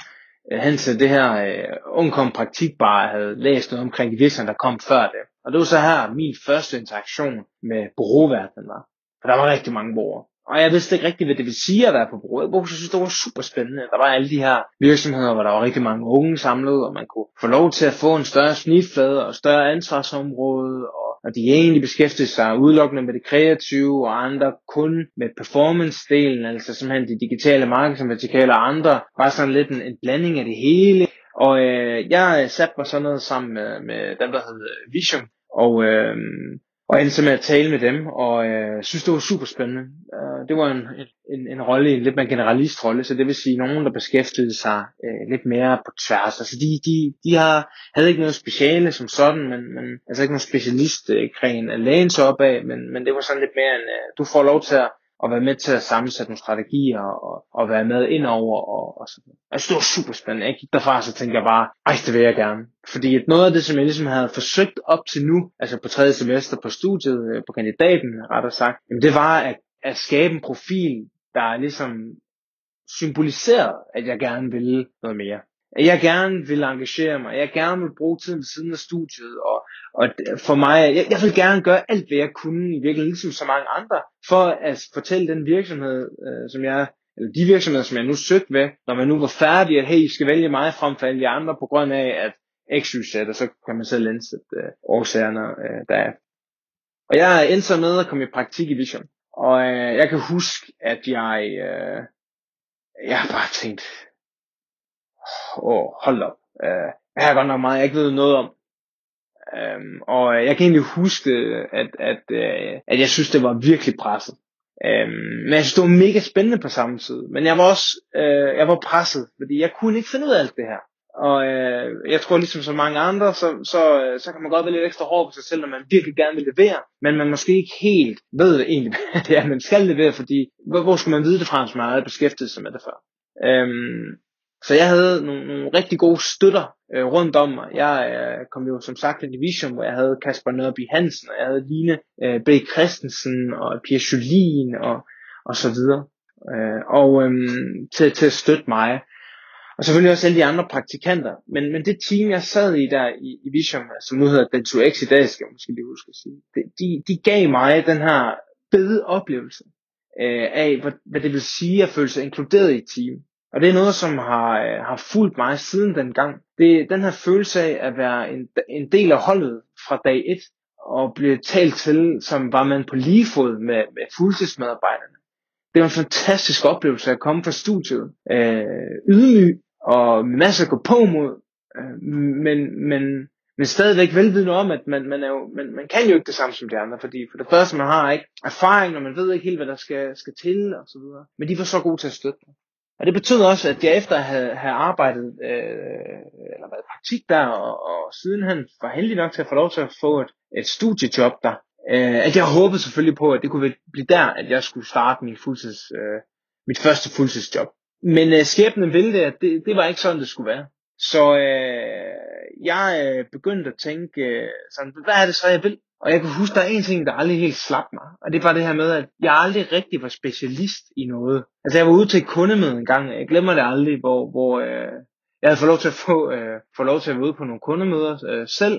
Øh, hen til det her øh, ungkom praktikbar, havde læst noget omkring de virksomheder, der kom før det. Og det var så her, min første interaktion med bureauverdenen var. For der var rigtig mange borgere. Og jeg vidste ikke rigtig, hvad det vil sige at være på bureau. Jeg synes, det var super spændende. Der var alle de her virksomheder, hvor der var rigtig mange unge samlet, og man kunne få lov til at få en større snitflade og større ansvarsområde, og og de egentlig beskæftigede sig udelukkende med det kreative, og andre kun med performance-delen, altså simpelthen de digitale markedsvertikaler, og andre var sådan lidt en, en blanding af det hele. Og øh, jeg satte mig sådan noget sammen med, med dem, der hed Vision, og øh, og endte med at tale med dem, og øh, synes, det var super spændende. Øh, det var en, en, en rolle, en lidt mere generalist rolle, så det vil sige nogen, der beskæftigede sig øh, lidt mere på tværs. Altså de, de, de har, havde ikke noget speciale som sådan, men, men altså ikke nogen specialist øh, af lægen så op af, men, men det var sådan lidt mere en, øh, du får lov til at og være med til at sammensætte nogle strategier og, og være med indover og, og sådan Altså det var super spændende. Jeg gik derfra, så tænkte jeg bare, ej, det vil jeg gerne. Fordi at noget af det, som jeg ligesom havde forsøgt op til nu, altså på tredje semester på studiet, øh, på kandidaten, rettere sagt, jamen det var at, at skabe en profil, der ligesom symboliserede, at jeg gerne ville noget mere at jeg gerne vil engagere mig, jeg gerne vil bruge tiden ved siden af studiet, og, og for mig, jeg, jeg vil gerne gøre alt, hvad jeg kunne, i virkeligheden ligesom så mange andre, for at fortælle den virksomhed, øh, som jeg, eller de virksomheder, som jeg nu søgte ved, når man nu var færdig, at hey, I skal vælge mig frem for alle de andre, på grund af, at X, Y, Z, og så kan man selv indsætte øh, årsagerne øh, der. Og jeg er så med at komme i praktik i Vision, og øh, jeg kan huske, at jeg, øh, jeg har bare tænkt, åh, hold op. Øh, jeg har godt nok meget, jeg ikke ved noget om. Um, og jeg kan egentlig huske, at, at, øh, at jeg synes, det var virkelig presset. Um, men jeg synes, det var mega spændende på samme tid. Men jeg var også øh, jeg var presset, fordi jeg kunne ikke finde ud af alt det her. Og øh, jeg tror ligesom så mange andre, så, så, øh, så kan man godt være lidt ekstra hård på sig selv, når man virkelig gerne vil levere, men man måske ikke helt ved egentlig, [LAUGHS] hvad det er, man skal levere, fordi hvor, hvor skal man vide det fra, hvis man har beskæftiget sig med det før. Øhm, så jeg havde nogle, nogle rigtig gode støtter øh, rundt om mig. Jeg øh, kom jo som sagt i Division, hvor jeg havde Kasper Nørby Hansen, og jeg havde Line øh, B. Christensen og Pia Julien, og, og så videre. Øh, og øh, til, til at støtte mig. Og selvfølgelig også alle de andre praktikanter. Men, men det team, jeg sad i der i, i Vision, som nu hedder Den 2X i dag, skal jeg måske lige huske at sige, det, de, de gav mig den her fede oplevelse øh, af, hvad, hvad det vil sige at føle sig inkluderet i et team. Og det er noget, som har, øh, har fulgt mig siden den gang. Det er den her følelse af at være en, en del af holdet fra dag 1, og blive talt til, som var man på lige fod med, med fuldtidsmedarbejderne. Det var en fantastisk oplevelse at komme fra studiet. Øh, ydmyg og med masser at gå på mod, øh, men, men, men stadigvæk velvidende om, at man, man, er jo, man, man kan jo ikke det samme som de andre, fordi for det første, man har ikke erfaring, og man ved ikke helt, hvad der skal, skal til, og så videre. Men de var så gode til at støtte mig. Og det betød også, at jeg efter at have, have arbejdet, øh, eller været praktik der, og, og sidenhen var heldig nok til at få lov til at få et, et studiejob der, øh, at jeg håbede selvfølgelig på, at det kunne blive der, at jeg skulle starte min fuldtids, øh, mit første fuldtidsjob. Men øh, skæbnen ville det, at det, det var ikke sådan, det skulle være. Så øh, jeg øh, begyndte at tænke, øh, sådan, hvad er det så, jeg vil? Og jeg kan huske, der er en ting, der aldrig helt slap mig. Og det var det her med, at jeg aldrig rigtig var specialist i noget. Altså jeg var ude til et kundemøde en gang, jeg glemmer det aldrig, hvor, hvor øh, Jeg havde fået lov til at få, øh, få lov til at være ude på nogle kundemøder øh, selv,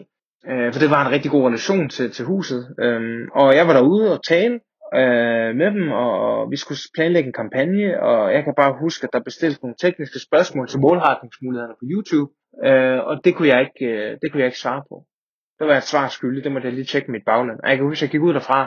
øh, for det var en rigtig god relation til, til huset. Øh, og jeg var derude og tale øh, med dem, og, og vi skulle planlægge en kampagne, og jeg kan bare huske, at der bestilte nogle tekniske spørgsmål til målretningsmulighederne på YouTube, øh, og det kunne jeg ikke, øh, det kunne jeg ikke svare på. Det var jeg et svar skyldig, det måtte jeg lige tjekke mit bagland. Og jeg kan huske, at jeg gik ud derfra,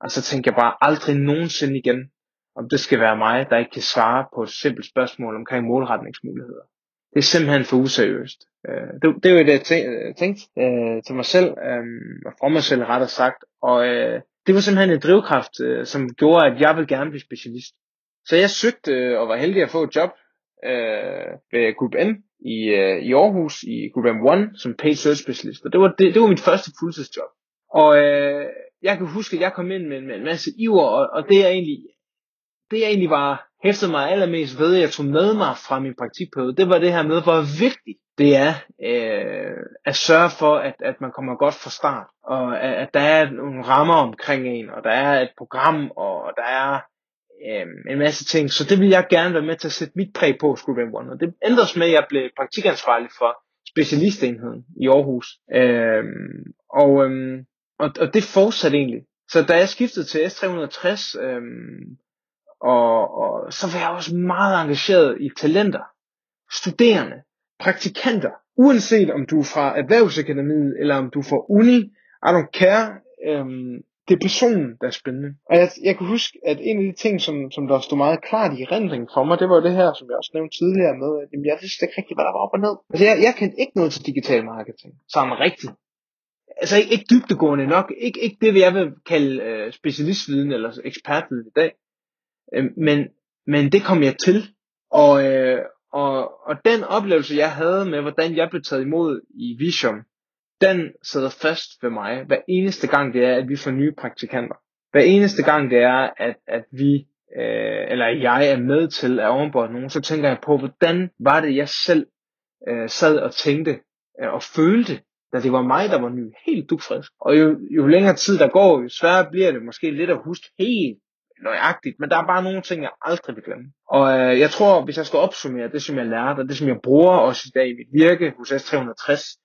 og så tænkte jeg bare aldrig nogensinde igen, om det skal være mig, der ikke kan svare på et simpelt spørgsmål omkring målretningsmuligheder. Det er simpelthen for useriøst. Øh, det, det er jo det, jeg tænkte øh, til mig selv, øh, og fra mig selv rettere sagt. Og øh, det var simpelthen en drivkraft, øh, som gjorde, at jeg ville gerne blive specialist. Så jeg søgte øh, og var heldig at få et job øh, ved Group N i, øh, i Aarhus, i Group M1, som paid search specialist. Og det var, det, det var mit første fuldtidsjob. Og øh, jeg kan huske, at jeg kom ind med, med en masse iver, og, og det jeg egentlig, det jeg egentlig var hæftede mig allermest ved, jeg tog med mig fra min praktikperiode, det var det her med, hvor vigtigt det er øh, at sørge for, at, at man kommer godt fra start, og at, at der er nogle rammer omkring en, og der er et program, og der er øh, en masse ting. Så det vil jeg gerne være med til at sætte mit præg på School One. Og det ændres med, at jeg blev praktikansvarlig for specialistenheden i Aarhus. Øh, og, øh, og, og det fortsatte egentlig. Så da jeg skiftede til S360, øh, og, og så var jeg også meget engageret i talenter, studerende, praktikanter, uanset om du er fra erhvervsakademiet, eller om du er fra uni, I don't care, øhm, det er personen, der er spændende. Og jeg, jeg kan huske, at en af de ting, som, som der stod meget klart i rendring for mig, det var det her, som jeg også nævnte tidligere med, at jamen, jeg vidste ikke rigtig, hvad der var op og ned. Altså, jeg, jeg kendte ikke noget til digital marketing, sammen rigtigt. Altså ikke, ikke dybdegående nok, ikke, ikke det, jeg vil kalde øh, specialistviden eller ekspertviden i dag. Øh, men, men det kom jeg til, og, øh, og, og den oplevelse, jeg havde med, hvordan jeg blev taget imod i Vision, den sidder fast ved mig, hver eneste gang det er, at vi får nye praktikanter. Hver eneste gang det er, at, at vi, øh, eller jeg er med til at ovenborde nogen, så tænker jeg på, hvordan var det, jeg selv øh, sad og tænkte øh, og følte, da det var mig, der var ny, helt dukfrisk. Og jo, jo længere tid der går, jo sværere bliver det måske lidt at huske helt nøjagtigt, men der er bare nogle ting, jeg aldrig vil glemme. Og øh, jeg tror, hvis jeg skal opsummere det, som jeg lærte, og det, som jeg bruger også i dag i mit virke hos S360,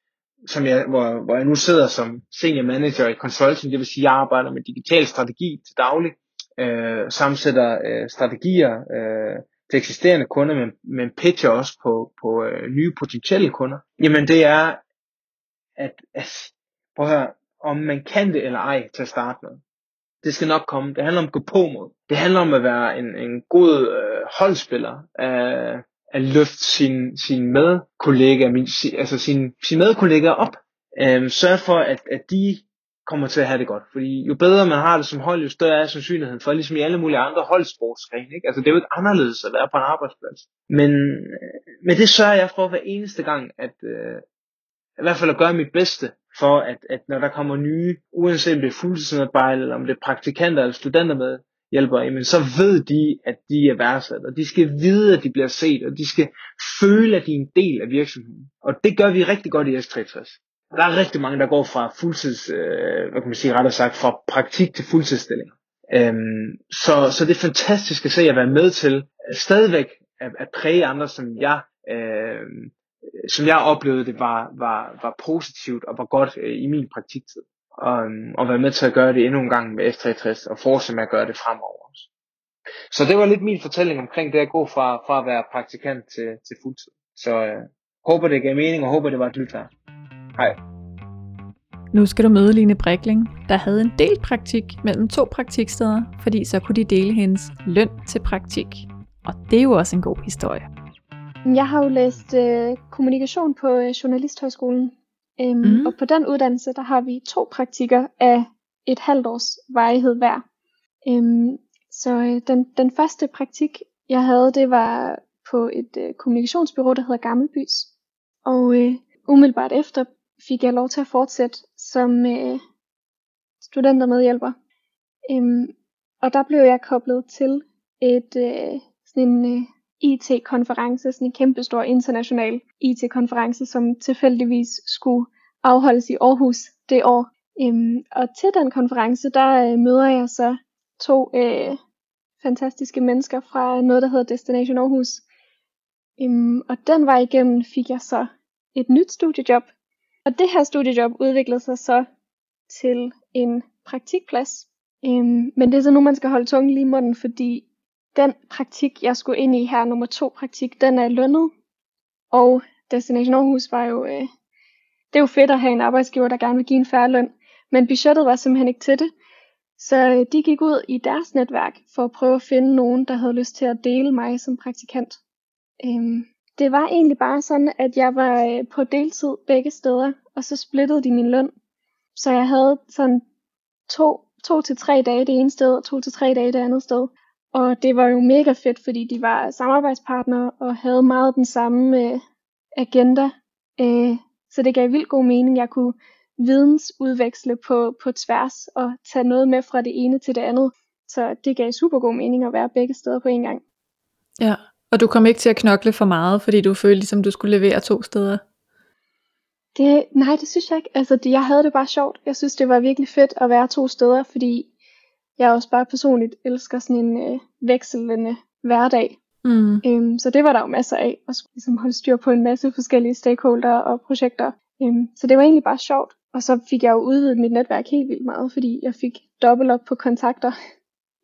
som jeg, hvor, hvor jeg nu sidder som senior manager i consulting, det vil sige, at jeg arbejder med digital strategi til daglig, øh, sammensætter øh, strategier øh, til eksisterende kunder, men, men pitcher også på, på øh, nye potentielle kunder, jamen det er, at, at prøv at høre, om man kan det eller ej til at starte med. Det skal nok komme. Det handler om at gå på mod. Det handler om at være en, en god øh, holdspiller. At, at løfte sin, sin medkollega, min, altså sin, sin medkollega op. Øhm, sørg for, at, at de kommer til at have det godt. Fordi jo bedre man har det som hold, jo større er sandsynligheden for, ligesom i alle mulige andre holdsportsgrene. Ikke? Altså det er jo ikke anderledes at være på en arbejdsplads. Men, øh, men det sørger jeg for hver eneste gang, at øh, i hvert fald at gøre mit bedste for, at, at når der kommer nye, uanset om det er fuldtidsmedarbejde, eller om det er praktikanter eller studenter med, hjælper, jamen så ved de, at de er værdsat, og de skal vide, at de bliver set, og de skal føle, at de er en del af virksomheden. Og det gør vi rigtig godt i S63. Der er rigtig mange, der går fra fuldtids, øh, hvad kan man sige, rettere sagt, fra praktik til fuldtidsstilling. Øhm, så, så det er fantastisk at se at være med til at stadigvæk at, at præge andre, som jeg øh, Øh, som jeg oplevede det var, var, var positivt og var godt øh, i min praktiktid. Og, og være med til at gøre det endnu en gang med F63 og fortsætte med at gøre det fremover også. Så det var lidt min fortælling omkring det at gå fra, fra at være praktikant til, til fuldtid. Så øh, håber det gav mening og håber det var et lyt her. Hej. Nu skal du møde Line Brikling, der havde en del praktik mellem to praktiksteder, fordi så kunne de dele hendes løn til praktik. Og det er jo også en god historie. Jeg har jo læst øh, kommunikation på øh, Journalisthøjskolen, øhm, mm. og på den uddannelse, der har vi to praktikker af et halvt års varighed hver. Øhm, så øh, den, den første praktik, jeg havde, det var på et øh, kommunikationsbyrå, der hedder Gammelbys. Og øh, umiddelbart efter fik jeg lov til at fortsætte som øh, studentermedhjælper. Øhm, og der blev jeg koblet til et øh, sådan en øh, IT-konference, sådan en kæmpestor international IT-konference, som tilfældigvis skulle afholdes i Aarhus det år. Øhm, og til den konference, der øh, møder jeg så to øh, fantastiske mennesker fra noget, der hedder Destination Aarhus. Øhm, og den vej igennem fik jeg så et nyt studiejob. Og det her studiejob udviklede sig så til en praktikplads. Øhm, men det er så nu, man skal holde tungen lige i munden, fordi den praktik, jeg skulle ind i her, nummer to praktik, den er lønnet. Og Destination Aarhus var jo, øh, det er jo fedt at have en arbejdsgiver, der gerne vil give en færre løn. Men budgettet var simpelthen ikke til det. Så øh, de gik ud i deres netværk for at prøve at finde nogen, der havde lyst til at dele mig som praktikant. Øhm, det var egentlig bare sådan, at jeg var øh, på deltid begge steder, og så splittede de min løn. Så jeg havde sådan to, to til tre dage det ene sted, og to til tre dage det andet sted. Og det var jo mega fedt, fordi de var samarbejdspartnere og havde meget den samme øh, agenda. Øh, så det gav vildt god mening. Jeg kunne vidensudveksle på, på tværs og tage noget med fra det ene til det andet. Så det gav super god mening at være begge steder på en gang. Ja, og du kom ikke til at knokle for meget, fordi du følte ligesom du skulle levere to steder? Det, nej, det synes jeg ikke. Altså, det, jeg havde det bare sjovt. Jeg synes, det var virkelig fedt at være to steder, fordi jeg også bare personligt elsker sådan en øh, vekselende hverdag. Mm. Øhm, så det var der jo masser af, at skulle ligesom holde styr på en masse forskellige stakeholder og projekter. Øhm, så det var egentlig bare sjovt. Og så fik jeg jo udvidet mit netværk helt vildt meget, fordi jeg fik dobbelt op på kontakter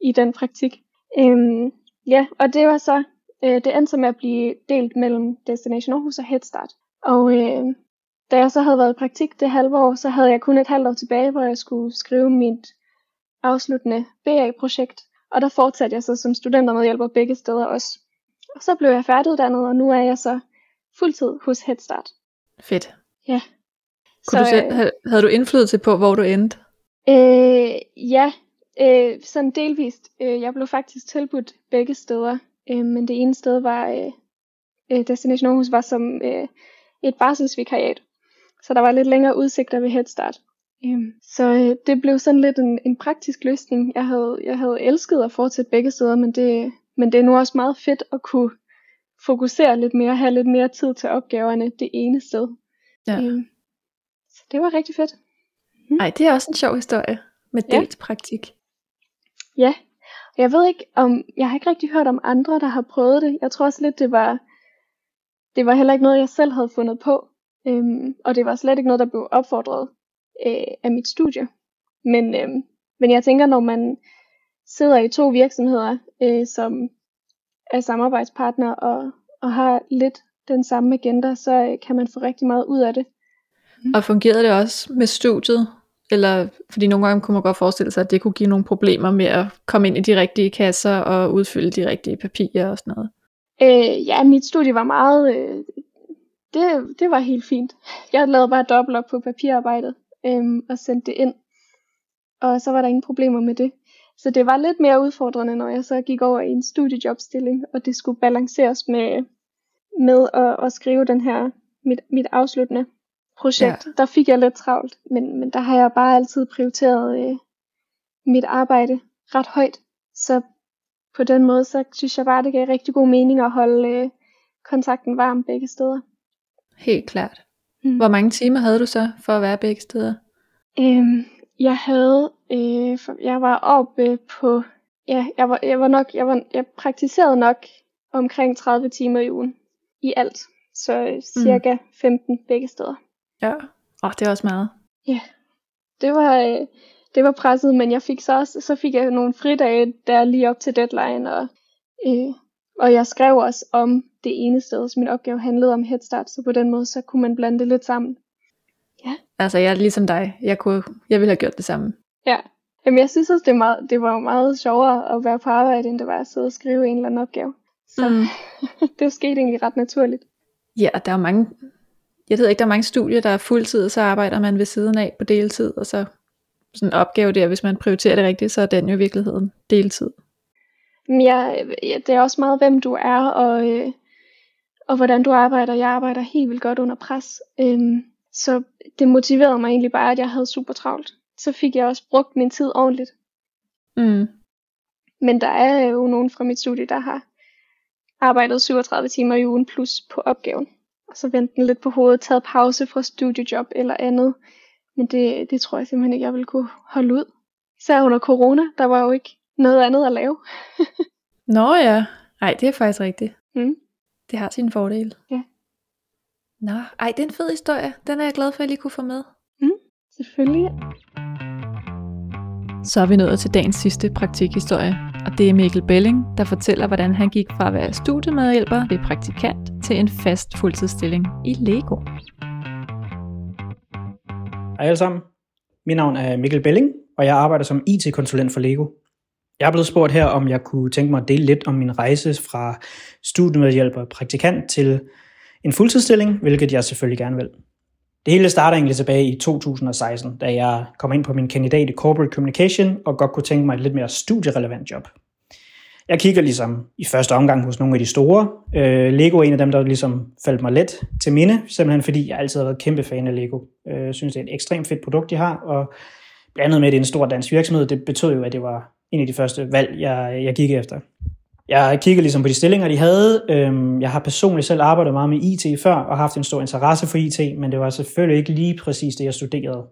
i den praktik. Øhm, ja, og det var så, øh, det endte så med at blive delt mellem Destination Aarhus og Headstart. Og øh, da jeg så havde været i praktik det halve år, så havde jeg kun et halvt år tilbage, hvor jeg skulle skrive mit afsluttende BA-projekt. Og der fortsatte jeg så som studentermedhjælper begge steder også. Og så blev jeg færdiguddannet, og nu er jeg så fuldtid hos Headstart. Fedt. Ja. Kunne så, du selv, havde, havde du indflydelse på, hvor du endte? Øh, ja, øh, sådan delvist. Øh, jeg blev faktisk tilbudt begge steder, øh, men det ene sted var, øh, øh, Destination Aarhus var som øh, et barselsvikariat. Så der var lidt længere udsigter ved Headstart. Øh, så øh, det blev sådan lidt en, en praktisk løsning. Jeg havde, jeg havde elsket at fortsætte begge steder, men det, men det er nu også meget fedt at kunne fokusere lidt mere, have lidt mere tid til opgaverne det ene sted. Ja. Øh, så det var rigtig fedt. Nej, det er også en sjov historie med Ja. delt praktik. Ja, jeg ved ikke om, jeg har ikke rigtig hørt om andre, der har prøvet det. Jeg tror også lidt, det var, det var heller ikke noget, jeg selv havde fundet på. Øhm, og det var slet ikke noget, der blev opfordret øh, af mit studie. Men, øhm, men jeg tænker, når man sidder i to virksomheder, øh, som er samarbejdspartner og, og har lidt den samme agenda, så øh, kan man få rigtig meget ud af det. Og fungerede det også med studiet? Eller, fordi nogle gange kunne man godt forestille sig, at det kunne give nogle problemer med at komme ind i de rigtige kasser og udfylde de rigtige papirer og sådan noget. Øh, ja, mit studie var meget, øh, det, det var helt fint. Jeg lavede bare dobbelt op på papirarbejdet øh, og sendte det ind. Og så var der ingen problemer med det. Så det var lidt mere udfordrende, når jeg så gik over i en studiejobstilling, og det skulle balanceres med, med at, at skrive den her, mit, mit afsluttende projekt. Ja. Der fik jeg lidt travlt, men, men der har jeg bare altid prioriteret øh, mit arbejde ret højt. Så på den måde, så synes jeg bare, det gav rigtig god mening at holde øh, kontakten varm begge steder. Helt klart. Mm. Hvor mange timer havde du så for at være begge steder? Øhm, jeg havde, øh, jeg var oppe på, ja, jeg var, jeg var nok, jeg, var, jeg praktiserede nok omkring 30 timer i ugen i alt. Så øh, cirka 15 begge steder. Ja. Åh, oh, det er også meget. Det var, øh, det var presset, men jeg fik så også, så fik jeg nogle fridage der lige op til deadline, og, øh, og jeg skrev også om det ene sted, så min opgave handlede om Headstart, så på den måde, så kunne man blande det lidt sammen. Altså, jeg er ligesom dig. Jeg, kunne, jeg ville have gjort det samme. Ja, Jamen, jeg synes også, det, er meget, det var meget sjovere at være på arbejde, end det var at sidde og skrive en eller anden opgave. Så Mm. [LAUGHS] det skete egentlig ret naturligt. Ja, og der er mange, jeg ved ikke, der er mange studier, der er fuldtid, og så arbejder man ved siden af på deltid, og så sådan en opgave der, hvis man prioriterer det rigtigt, så er den jo i virkeligheden deltid. Men jeg, ja, det er også meget, hvem du er, og, øh, og hvordan du arbejder. Jeg arbejder helt vildt godt under pres. Øhm, så det motiverede mig egentlig bare, at jeg havde super travlt. Så fik jeg også brugt min tid ordentligt. Mm. Men der er jo nogen fra mit studie, der har arbejdet 37 timer i ugen plus på opgaven. Og så vendte den lidt på hovedet, taget pause fra studiejob eller andet. Men det, det tror jeg simpelthen ikke, jeg ville kunne holde ud. Især under corona, der var jo ikke noget andet at lave. [LAUGHS] Nå ja, nej, det er faktisk rigtigt. Mm. Det har sine fordele. Ja. Nå, ej, det er en fed historie. Den er jeg glad for, at jeg lige kunne få med. Selvfølgelig. Så er vi nået til dagens sidste praktikhistorie, og det er Mikkel Belling, der fortæller, hvordan han gik fra at være studiemedhjælper ved praktikant til en fast fuldtidsstilling i Lego. Hej alle sammen. Mit navn er Mikkel Belling, og jeg arbejder som IT-konsulent for Lego. Jeg er blevet spurgt her, om jeg kunne tænke mig at dele lidt om min rejse fra studiemedhjælper og praktikant til en fuldtidsstilling, hvilket jeg selvfølgelig gerne vil. Det hele starter egentlig tilbage i 2016, da jeg kom ind på min kandidat i Corporate Communication og godt kunne tænke mig et lidt mere studierelevant job. Jeg kigger ligesom i første omgang hos nogle af de store. Øh, Lego er en af dem, der ligesom faldt mig let til minde, simpelthen fordi jeg altid har været kæmpe fan af Lego. Jeg øh, synes, det er et ekstremt fedt produkt, de har, og blandet med, at det er en stor dansk virksomhed, det betød jo, at det var en af de første valg, jeg, jeg gik efter. Jeg kiggede ligesom på de stillinger, de havde. Øhm, jeg har personligt selv arbejdet meget med IT før, og haft en stor interesse for IT, men det var selvfølgelig ikke lige præcis det, jeg studerede.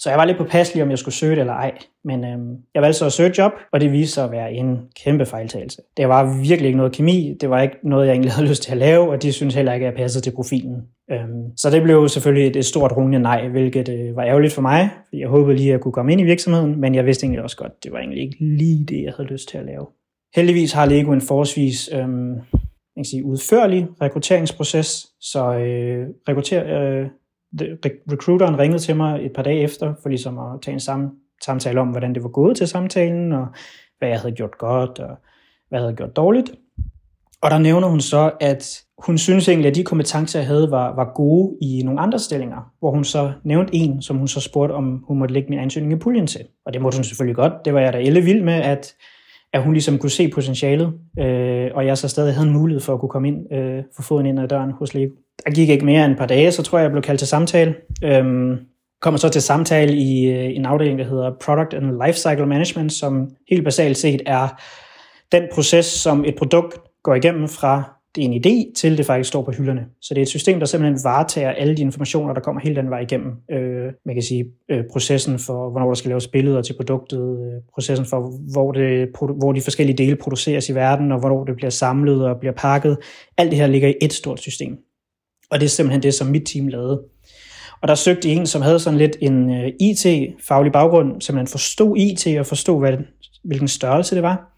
Så jeg var lidt påpasselig, om jeg skulle søge det eller ej. Men øhm, jeg valgte så at søge job, og det viste sig at være en kæmpe fejltagelse. Det var virkelig ikke noget kemi, det var ikke noget, jeg egentlig [LAUGHS] havde lyst til at lave, og de synes heller ikke, at jeg passede til profilen. Øhm, så det blev selvfølgelig et, et stort rungende nej, hvilket øh, var ærgerligt for mig, jeg håbede lige, at jeg kunne komme ind i virksomheden, men jeg vidste egentlig også godt, det var egentlig ikke lige det, jeg havde lyst til at lave. Heldigvis har Lego en forholdsvis øhm, jeg kan sige, udførlig rekrutteringsproces, så øh, rekrutter, øh, recruiteren ringede til mig et par dage efter, for ligesom at tage en sam- samtale om, hvordan det var gået til samtalen, og hvad jeg havde gjort godt, og hvad jeg havde gjort dårligt. Og der nævner hun så, at hun synes egentlig, at de kompetencer, jeg havde, var, var gode i nogle andre stillinger, hvor hun så nævnte en, som hun så spurgte, om hun måtte lægge min ansøgning i puljen til. Og det måtte hun selvfølgelig godt. Det var jeg da ellevild med, at at hun ligesom kunne se potentialet, øh, og jeg så stadig havde en mulighed for at kunne komme ind, øh, få foden ind ad døren hos Lego. Der gik ikke mere end et par dage, så tror jeg, jeg blev kaldt til samtale. Øhm, kommer så til samtale i øh, en afdeling, der hedder Product and Lifecycle Management, som helt basalt set er den proces, som et produkt går igennem fra det er en idé, til det faktisk står på hylderne. Så det er et system, der simpelthen varetager alle de informationer, der kommer hele den vej igennem. Øh, man kan sige øh, processen for, hvornår der skal laves billeder til produktet, øh, processen for, hvor, det, hvor de forskellige dele produceres i verden, og hvornår det bliver samlet og bliver pakket. Alt det her ligger i et stort system. Og det er simpelthen det, som mit team lavede. Og der søgte en, som havde sådan lidt en øh, IT-faglig baggrund, simpelthen forstod IT og forstod, hvad, hvilken størrelse det var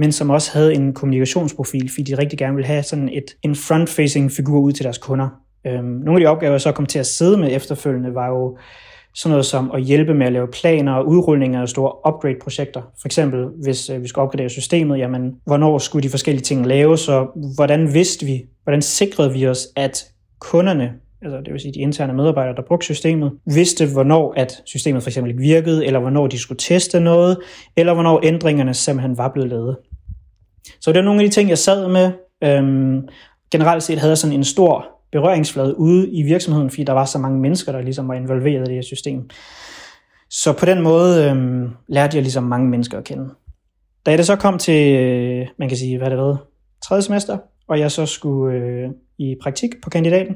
men som også havde en kommunikationsprofil, fordi de rigtig gerne ville have sådan et, en front-facing figur ud til deres kunder. Øhm, nogle af de opgaver, jeg så kom til at sidde med efterfølgende, var jo sådan noget som at hjælpe med at lave planer og udrulninger af store upgrade-projekter. For eksempel, hvis øh, vi skulle opgradere systemet, jamen, hvornår skulle de forskellige ting laves, og hvordan vidste vi, hvordan sikrede vi os, at kunderne, altså det vil sige de interne medarbejdere, der brugte systemet, vidste, hvornår at systemet for eksempel ikke virkede, eller hvornår de skulle teste noget, eller hvornår ændringerne simpelthen var blevet lavet. Så det var nogle af de ting, jeg sad med. Øhm, generelt set havde jeg sådan en stor berøringsflade ude i virksomheden, fordi der var så mange mennesker, der ligesom var involveret i det her system. Så på den måde øhm, lærte jeg ligesom mange mennesker at kende. Da jeg det så kom til, øh, man kan sige, hvad det var, tredje semester, og jeg så skulle øh, i praktik på kandidaten,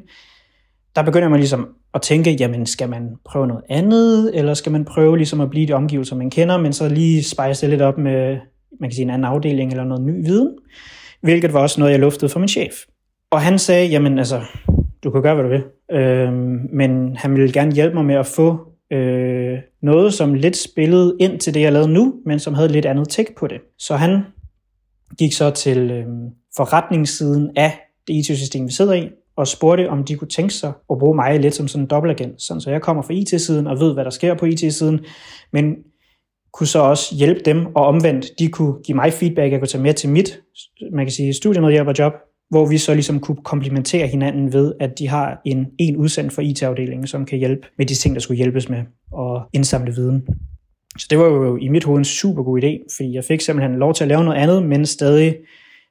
der begynder man ligesom at tænke, jamen skal man prøve noget andet, eller skal man prøve ligesom at blive de omgivelser, man kender, men så lige spejse det lidt op med man kan sige en anden afdeling eller noget ny viden, hvilket var også noget, jeg luftede for min chef. Og han sagde, jamen altså, du kan gøre, hvad du vil, øh, men han ville gerne hjælpe mig med at få øh, noget, som lidt spillede ind til det, jeg lavede nu, men som havde lidt andet tæk på det. Så han gik så til øh, forretningssiden af det IT-system, vi sidder i, og spurgte, om de kunne tænke sig at bruge mig lidt som sådan en dobbeltagent. Sådan, så jeg kommer fra IT-siden og ved, hvad der sker på IT-siden, men kunne så også hjælpe dem, og omvendt, de kunne give mig feedback, jeg kunne tage med til mit, man kan sige, studiemedhjælperjob, hvor vi så ligesom kunne komplementere hinanden ved, at de har en, en udsendt for IT-afdelingen, som kan hjælpe med de ting, der skulle hjælpes med, og indsamle viden. Så det var jo i mit hoved en super god idé, fordi jeg fik simpelthen lov til at lave noget andet, men stadig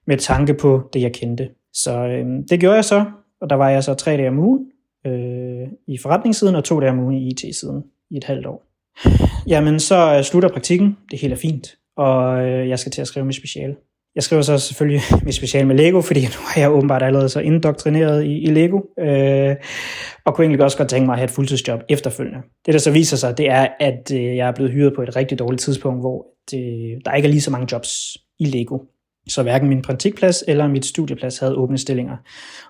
med tanke på det, jeg kendte. Så øh, det gjorde jeg så, og der var jeg så tre dage om ugen øh, i forretningssiden, og to dage om ugen i IT-siden i et halvt år. Jamen, så øh, slutter praktikken. Det er helt fint. Og øh, jeg skal til at skrive mit speciale. Jeg skriver så selvfølgelig [LAUGHS] mit speciale med Lego, fordi nu er jeg åbenbart allerede så indoktrineret i, i Lego. Øh, og kunne egentlig også godt tænke mig at have et fuldtidsjob efterfølgende. Det, der så viser sig, det er, at øh, jeg er blevet hyret på et rigtig dårligt tidspunkt, hvor det, der ikke er lige så mange jobs i Lego. Så hverken min praktikplads eller mit studieplads havde åbne stillinger,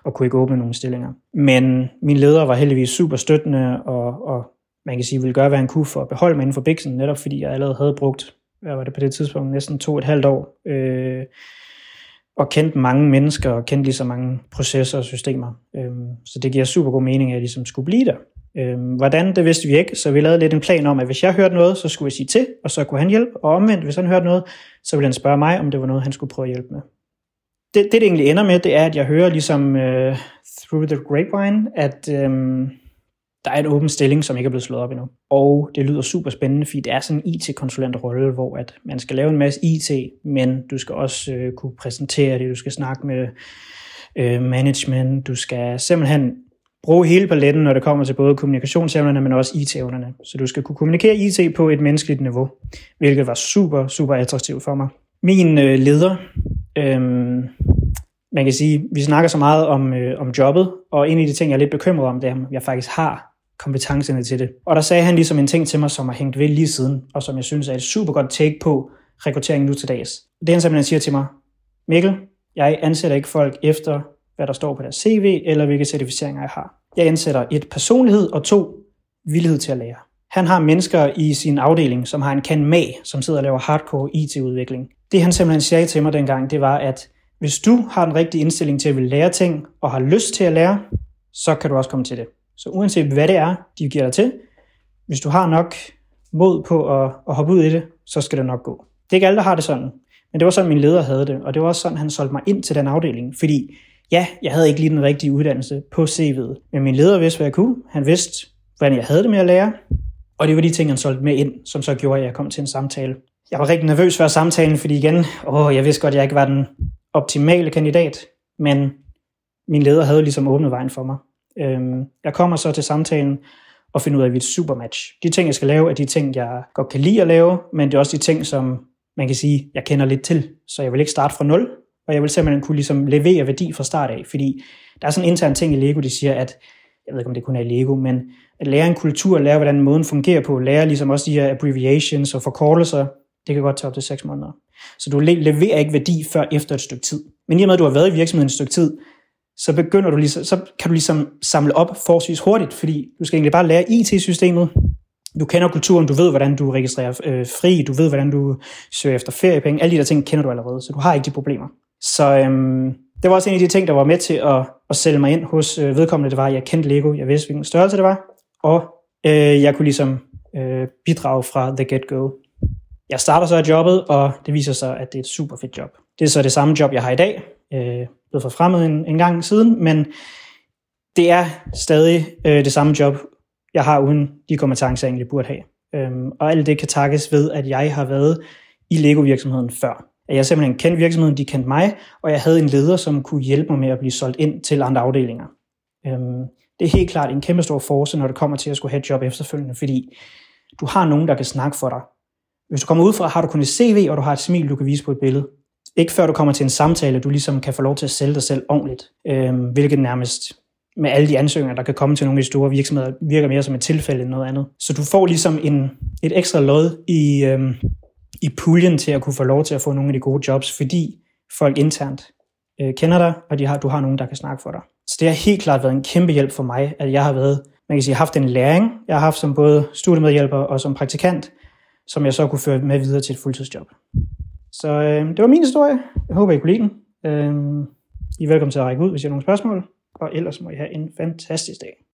og kunne ikke åbne nogen stillinger. Men min leder var heldigvis super støttende, og, og man kan sige, ville gøre, hvad han kunne for at beholde mig inden for Bixen, netop fordi jeg allerede havde brugt, hvad var det på det tidspunkt, næsten to og et halvt år, øh, og kendt mange mennesker, og kendt lige så mange processer og systemer. Øh, så det giver super god mening, at jeg ligesom skulle blive der. Øh, hvordan, det vidste vi ikke, så vi lavede lidt en plan om, at hvis jeg hørte noget, så skulle jeg sige til, og så kunne han hjælpe, og omvendt, hvis han hørte noget, så ville han spørge mig, om det var noget, han skulle prøve at hjælpe med. Det, det, det egentlig ender med, det er, at jeg hører ligesom øh, through the grapevine, at Øh, der er en åben stilling, som ikke er blevet slået op endnu. Og det lyder super spændende, fordi det er sådan en IT-konsulentrolle, hvor at man skal lave en masse IT, men du skal også øh, kunne præsentere det, du skal snakke med øh, management, du skal simpelthen bruge hele paletten, når det kommer til både kommunikationsevnerne, men også IT-evnerne. Så du skal kunne kommunikere IT på et menneskeligt niveau, hvilket var super, super attraktivt for mig. Min øh, leder, øh, man kan sige, vi snakker så meget om, øh, om jobbet, og en af de ting, jeg er lidt bekymret om, det er, at jeg faktisk har kompetencerne til det. Og der sagde han ligesom en ting til mig, som har hængt ved lige siden, og som jeg synes er et super godt take på rekruttering nu til dags. Det han simpelthen siger til mig, Mikkel, jeg ansætter ikke folk efter hvad der står på deres CV, eller hvilke certificeringer jeg har. Jeg ansætter et personlighed og to villighed til at lære. Han har mennesker i sin afdeling, som har en kan mag, som sidder og laver hardcore IT-udvikling. Det han simpelthen sagde til mig dengang, det var, at hvis du har den rigtige indstilling til at vil lære ting, og har lyst til at lære, så kan du også komme til det. Så uanset hvad det er, de giver dig til, hvis du har nok mod på at, at hoppe ud i det, så skal det nok gå. Det er ikke alle, der har det sådan, men det var sådan, min leder havde det, og det var også sådan, han solgte mig ind til den afdeling, fordi ja, jeg havde ikke lige den rigtige uddannelse på CV'et, men min leder vidste, hvad jeg kunne. Han vidste, hvordan jeg havde det med at lære, og det var de ting, han solgte med ind, som så gjorde, at jeg kom til en samtale. Jeg var rigtig nervøs før samtalen, fordi igen, åh, jeg vidste godt, at jeg ikke var den optimale kandidat, men min leder havde ligesom åbnet vejen for mig. Øhm, jeg kommer så til samtalen og finder ud af, at vi er et supermatch. De ting, jeg skal lave, er de ting, jeg godt kan lide at lave, men det er også de ting, som man kan sige, jeg kender lidt til. Så jeg vil ikke starte fra nul, og jeg vil simpelthen kunne ligesom levere værdi fra start af, fordi der er sådan en intern ting i Lego, de siger, at jeg ved ikke, om det kun er Lego, men at lære en kultur, lære, hvordan måden fungerer på, lære ligesom også de her abbreviations og forkortelser, det kan godt tage op til 6 måneder. Så du leverer ikke værdi før efter et stykke tid. Men i og med, at du har været i virksomheden et stykke tid, så begynder du ligesom, så kan du ligesom samle op forholdsvis hurtigt, fordi du skal egentlig bare lære IT-systemet, du kender kulturen, du ved, hvordan du registrerer øh, fri, du ved, hvordan du søger efter feriepenge, alle de der ting kender du allerede, så du har ikke de problemer. Så øhm, det var også en af de ting, der var med til at, at sælge mig ind hos øh, vedkommende. Det var, at jeg kendte Lego, jeg vidste, hvilken størrelse det var, og øh, jeg kunne ligesom øh, bidrage fra the get-go. Jeg starter så af jobbet, og det viser sig, at det er et super fedt job. Det er så det samme job, jeg har i dag. Øh, blevet forfremmet en, en gang siden, men det er stadig øh, det samme job, jeg har uden de kompetencer, jeg egentlig burde have. Øhm, og alt det kan takkes ved, at jeg har været i Lego-virksomheden før. At jeg simpelthen kendte virksomheden, de kendte mig, og jeg havde en leder, som kunne hjælpe mig med at blive solgt ind til andre afdelinger. Øhm, det er helt klart en kæmpe stor force, når det kommer til at skulle have et job efterfølgende, fordi du har nogen, der kan snakke for dig. Hvis du kommer ud fra, har du kun et CV, og du har et smil, du kan vise på et billede. Ikke før du kommer til en samtale, du ligesom kan få lov til at sælge dig selv ordentligt, øh, hvilket nærmest med alle de ansøgninger, der kan komme til nogle af de store virksomheder, virker mere som et tilfælde end noget andet. Så du får ligesom en, et ekstra lod i, øh, i puljen til at kunne få lov til at få nogle af de gode jobs, fordi folk internt øh, kender dig, og de har, du har nogen, der kan snakke for dig. Så det har helt klart været en kæmpe hjælp for mig, at jeg har været, man kan sige, haft en læring, jeg har haft som både studiemedhjælper og som praktikant, som jeg så kunne føre med videre til et fuldtidsjob. Så øh, det var min historie. Jeg håber, I kunne lide den. Øh, I er velkommen til at række ud, hvis I har nogle spørgsmål. Og ellers må I have en fantastisk dag.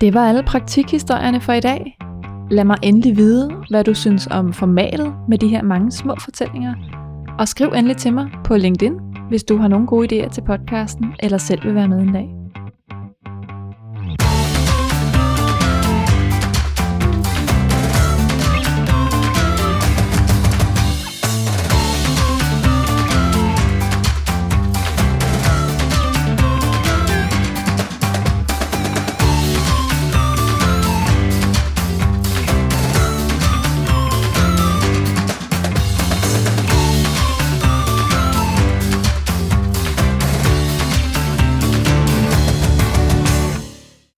Det var alle praktikhistorierne for i dag. Lad mig endelig vide, hvad du synes om formatet med de her mange små fortællinger. Og skriv endelig til mig på LinkedIn, hvis du har nogle gode idéer til podcasten, eller selv vil være med en dag.